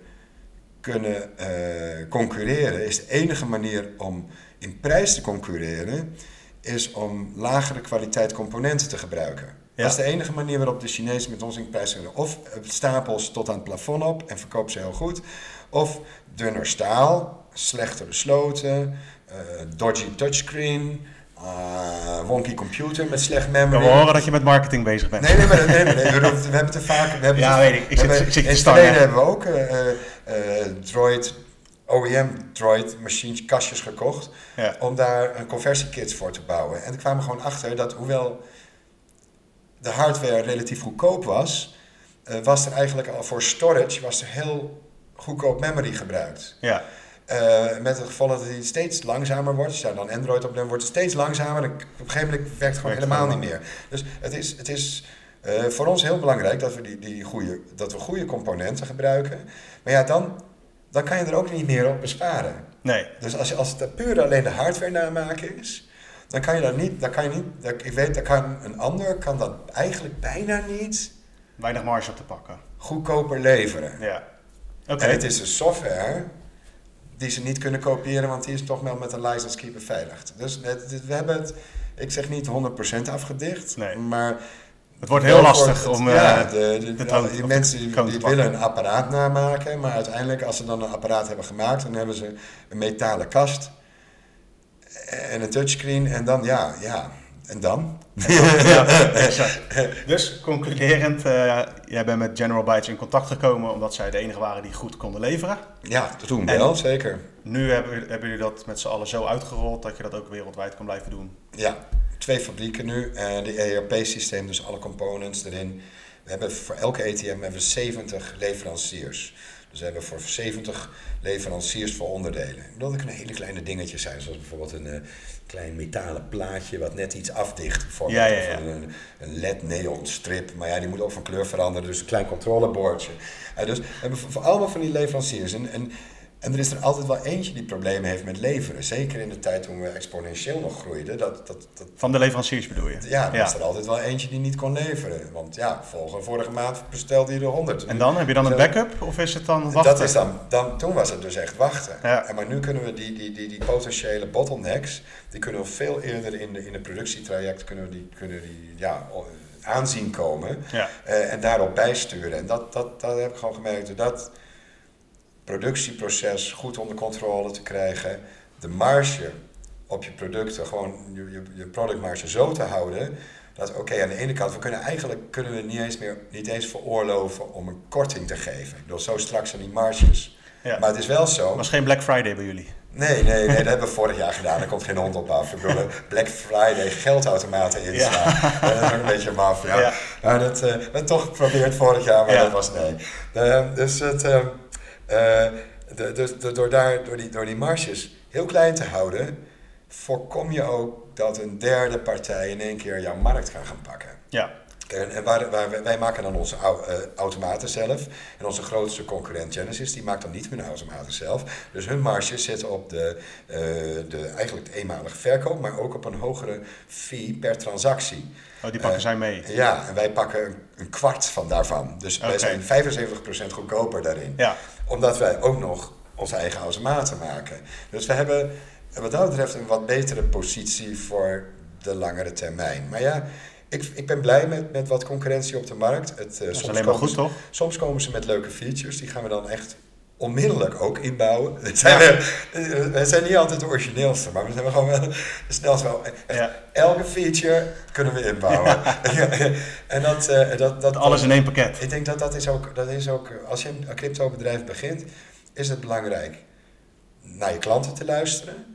kunnen eh, concurreren, is de enige manier om in prijs te concurreren, is om lagere kwaliteit componenten te gebruiken. Ja. Dat is de enige manier waarop de Chinezen met ons in prijs kunnen. Of stapels tot aan het plafond op en verkopen ze heel goed. Of dunner staal, slechter besloten, eh, dodgy touchscreen, eh, wonky computer met slecht Ik memory. wel horen dat je met marketing bezig bent. Nee, nee, maar, nee, nee, nee, we hebben we te vaak. We hebben Ja, te- weet ik. Ik we zit- hebben- ik zit te In het hebben we ook eh, eh, eh, Droid, OEM Droid machines, kastjes gekocht. Ja. Om daar een conversiekit voor te bouwen. En er kwamen we gewoon achter dat hoewel de hardware relatief goedkoop was, eh, was er eigenlijk al voor storage was er heel goedkoop memory gebruikt. Ja. Eh, met het gevolg dat het steeds langzamer wordt. Als je daar dan Android op neemt, wordt het steeds langzamer. En op een gegeven moment werkt het gewoon helemaal niet meer. Dus het is, het is eh, voor ons heel belangrijk dat we, die, die goede, dat we goede componenten gebruiken. Maar ja, dan, dan kan je er ook niet meer op besparen. Nee. Dus als, je, als het puur alleen de hardware namaken is, dan kan je dat niet. Dan kan je niet dat, ik weet, dan kan een ander kan dat eigenlijk bijna niet Weinig marge op te pakken. goedkoper leveren. Ja. Oké. En het is een software die ze niet kunnen kopiëren, want die is toch wel met een license key beveiligd. Dus het- het- we hebben het, ik zeg niet 100% afgedicht, Nee. maar... Het wordt heel lastig het- om Ja, eh, de, de, de de- troon- die mensen die, die willen een apparaat namaken, maar uiteindelijk als ze dan een apparaat hebben gemaakt, dan hebben ze een metalen kast en een touchscreen en dan, ja, ja, en dan? ja, exact. Dus concluderend, eh, jij bent met General Bytes in contact gekomen omdat zij de enige waren die goed konden leveren. Ja, toen En- wel, zeker. Nu hebben, hebben jullie dat met z'n allen zo uitgerold dat je dat ook wereldwijd kan blijven doen. Ja, twee fabrieken nu. En de ERP-systeem, dus alle components erin. We hebben voor elke ETM hebben we 70 leveranciers. Dus we hebben voor 70 leveranciers voor onderdelen. Dat kunnen hele kleine dingetjes zijn, zoals bijvoorbeeld een uh, klein metalen plaatje wat net iets afdicht. Ja, ja, ja. Of een, een LED neon strip, maar ja, die moet ook van kleur veranderen, dus een klein controlebordje. Uh, dus we hebben voor, voor, allemaal van die leveranciers. En, en en er is er altijd wel eentje die problemen heeft met leveren. Zeker in de tijd toen we exponentieel nog groeiden. Dat, dat, dat, Van de leveranciers bedoel je? Ja, er was er altijd wel eentje die niet kon leveren. Want ja, volgende, vorige maand bestelde je er 100. En dan? Heb je dan een backup of is het dan wachten? Dat is dan, dan, toen was het dus echt wachten. Ja. En maar nu kunnen we die, die, die, die potentiële bottlenecks, die kunnen we veel eerder in de, in de productietraject kunnen we die, kunnen die, ja, aanzien komen. Ja. Uh, en daarop bijsturen. En dat, dat, dat heb ik gewoon gemerkt. Dat, productieproces goed onder controle te krijgen, de marge op je producten, gewoon je, je, je productmarge zo te houden, dat oké, aan de ene kant, we kunnen eigenlijk kunnen we niet eens meer niet eens veroorloven om een korting te geven. Ik bedoel, zo straks zijn die marges. Ja. Maar het is wel zo. was geen Black Friday bij jullie? Nee, nee, nee, *laughs* dat hebben we vorig jaar gedaan. Daar komt geen hond op af. Ik bedoel, Black Friday, geldautomaten inslaan. *laughs* Ja. Dat is ook een beetje maf. Ja. Maar dat uh, we toch geprobeerd vorig jaar, maar dat was nee. Uh, dus het. Uh, de, door, daar, door, die, door die marges heel klein te houden, voorkom je ook dat een derde partij in één keer jouw markt kan gaan pakken. Ja. En, en waar, waar, wij maken dan onze uh, automaten zelf. En onze grootste concurrent Genesis, die maakt dan niet hun automaten zelf. Dus hun marges zitten op de, uh, de eigenlijk de eenmalige verkoop, maar ook op een hogere fee per transactie. Oh, die pakken zij mee? Ja, en wij pakken een, een kwart van daarvan. Dus wij zijn 75% goedkoper daarin. Ja omdat wij ook nog onze eigen automaten maken. Dus we hebben wat dat betreft een wat betere positie voor de langere termijn. Maar ja, ik, ik ben blij met, met wat concurrentie op de markt. Het, uh, dat is alleen maar goed, toch? Soms komen ze met leuke features, die gaan we dan echt onmiddellijk ook inbouwen. Zijn we, we, zijn niet altijd de origineelste, maar we zijn gewoon wel de snelste. Wel. Ja. Elke feature kunnen we inbouwen. Ja. *laughs* en dat, uh, dat, dat, Alles in één pakket. Ik denk dat dat is ook, dat is ook als je een crypto bedrijf begint, is het belangrijk naar je klanten te luisteren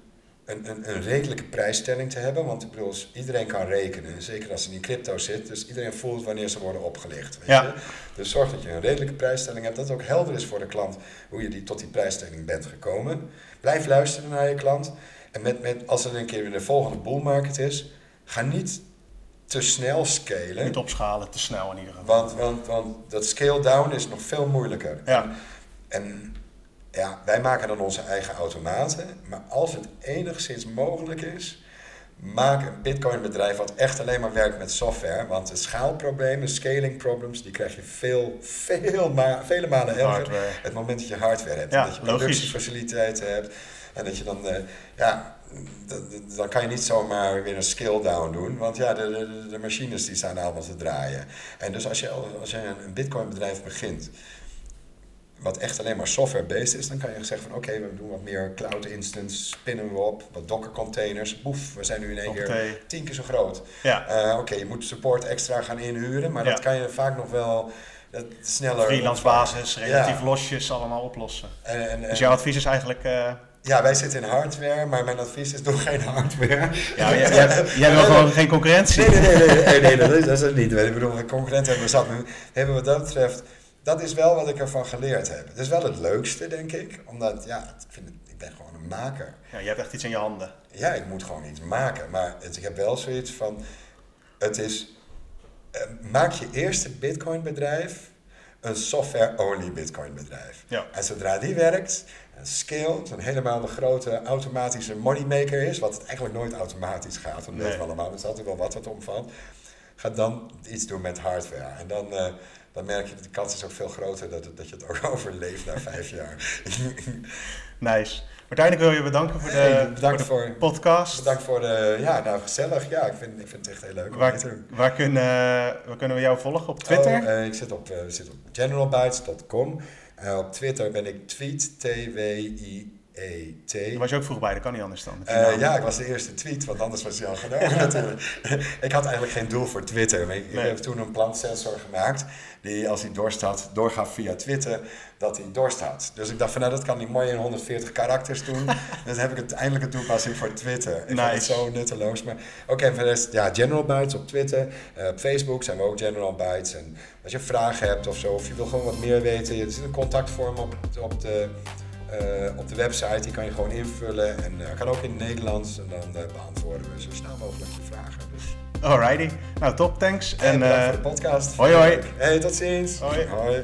een, een, een redelijke prijsstelling te hebben. Want ik bedoel, iedereen kan rekenen, zeker als ze in crypto zit. Dus iedereen voelt wanneer ze worden opgelicht. Weet ja. je? Dus zorg dat je een redelijke prijsstelling hebt. Dat het ook helder is voor de klant hoe je die, tot die prijsstelling bent gekomen. Blijf luisteren naar je klant. En met, met, als er een keer weer de volgende bull market is, ga niet te snel scalen. Niet opschalen, te snel in ieder geval. Want, want, want dat scale down is nog veel moeilijker. Ja. en ja, wij maken dan onze eigen automaten. Maar als het enigszins mogelijk is, maak een Bitcoin bedrijf wat echt alleen maar werkt met software. Want de schaalproblemen, scaling problems, die krijg je veel, veel ma vele malen erger. Het moment dat je hardware hebt. Ja, dat je productiefaciliteiten hebt. En dat je dan, uh, ja, dan kan je niet zomaar weer een scale down doen. Want ja, de, de, de machines die staan allemaal te draaien. En dus als je, als je een Bitcoin bedrijf begint wat echt alleen maar software-based is, dan kan je zeggen van oké, we doen wat meer cloud instance, spinnen we op, wat Docker containers, boef, we zijn nu in één keer tien keer zo groot. Ja. Uh, oké, je moet support extra gaan inhuren, maar dat kan je vaak nog wel dat sneller... Freelance basis, relatief losjes allemaal oplossen. En, en, dus jouw advies is eigenlijk... Uh... Ja, wij zitten in hardware, maar mijn advies is doe geen hardware. Ja, jij, jij, jij *laughs* wil gewoon geen concurrentie. Nee, nee, nee, nee, nee, nee, dat, is, dat is het niet. Ik bedoel, concurrenten hebben we zat. Hebben wat dat betreft dat is wel wat ik ervan geleerd heb. Het is wel het leukste, denk ik. Omdat, ja, ik, vind het, ik ben gewoon een maker. Ja, je hebt echt iets in je handen. Ja, ik moet gewoon iets maken. Maar het, ik heb wel zoiets van... Het is... Uh, maak je eerste bitcoin bedrijf een software-only bitcoin bedrijf. Ja. En zodra die werkt, een scale, een helemaal de grote automatische moneymaker is, wat het eigenlijk nooit automatisch gaat, dat weten we allemaal, er is altijd wel wat wat omvalt, ga dan iets doen met hardware. En dan, uh, dan merk je dat de kans is ook veel groter dat, dat je het ook *laughs* overleeft na vijf jaar. *laughs* nice. Martijn, ik wil je bedanken voor de, hey, bedankt voor de podcast. Bedankt voor de, ja, nou gezellig. Ja, ik vind, ik vind het echt heel leuk. Waar, waar, kunnen, waar kunnen we jou volgen? Op Twitter? Oh, uh, ik zit op, uh, zit op generalbytes.com. Uh, op Twitter ben ik tweet, T-W-I E-T. was je ook vroeg bij, dat kan niet anders dan. Uh, ja, ik was de eerste tweet, want anders was hij al genomen *laughs* natuurlijk. ik had eigenlijk geen doel voor Twitter. Ik, heb toen een plantsensor gemaakt die als hij dorst had, doorgaf via Twitter dat hij dorst had. Dus ik dacht van nou, dat kan hij mooi in 140 karakters doen. *laughs* dan heb ik uiteindelijk een toepassing voor Twitter. Ik nice. vond het zo nutteloos. Maar oké, okay, rest, ja, General Bytes op Twitter. Uh, op Facebook zijn we ook General Bytes. En als je vragen hebt of zo, of je wil gewoon wat meer weten, er zit een contactvorm op, op de uh, op de website. Die kan je gewoon invullen en uh, kan ook in het Nederlands. En dan uh, beantwoorden we zo snel mogelijk je vragen. Dus. Alrighty. Nou, top. Thanks. En, en bedankt voor de podcast. Hoi, hoi. Hey, tot ziens. Hoi. hoi.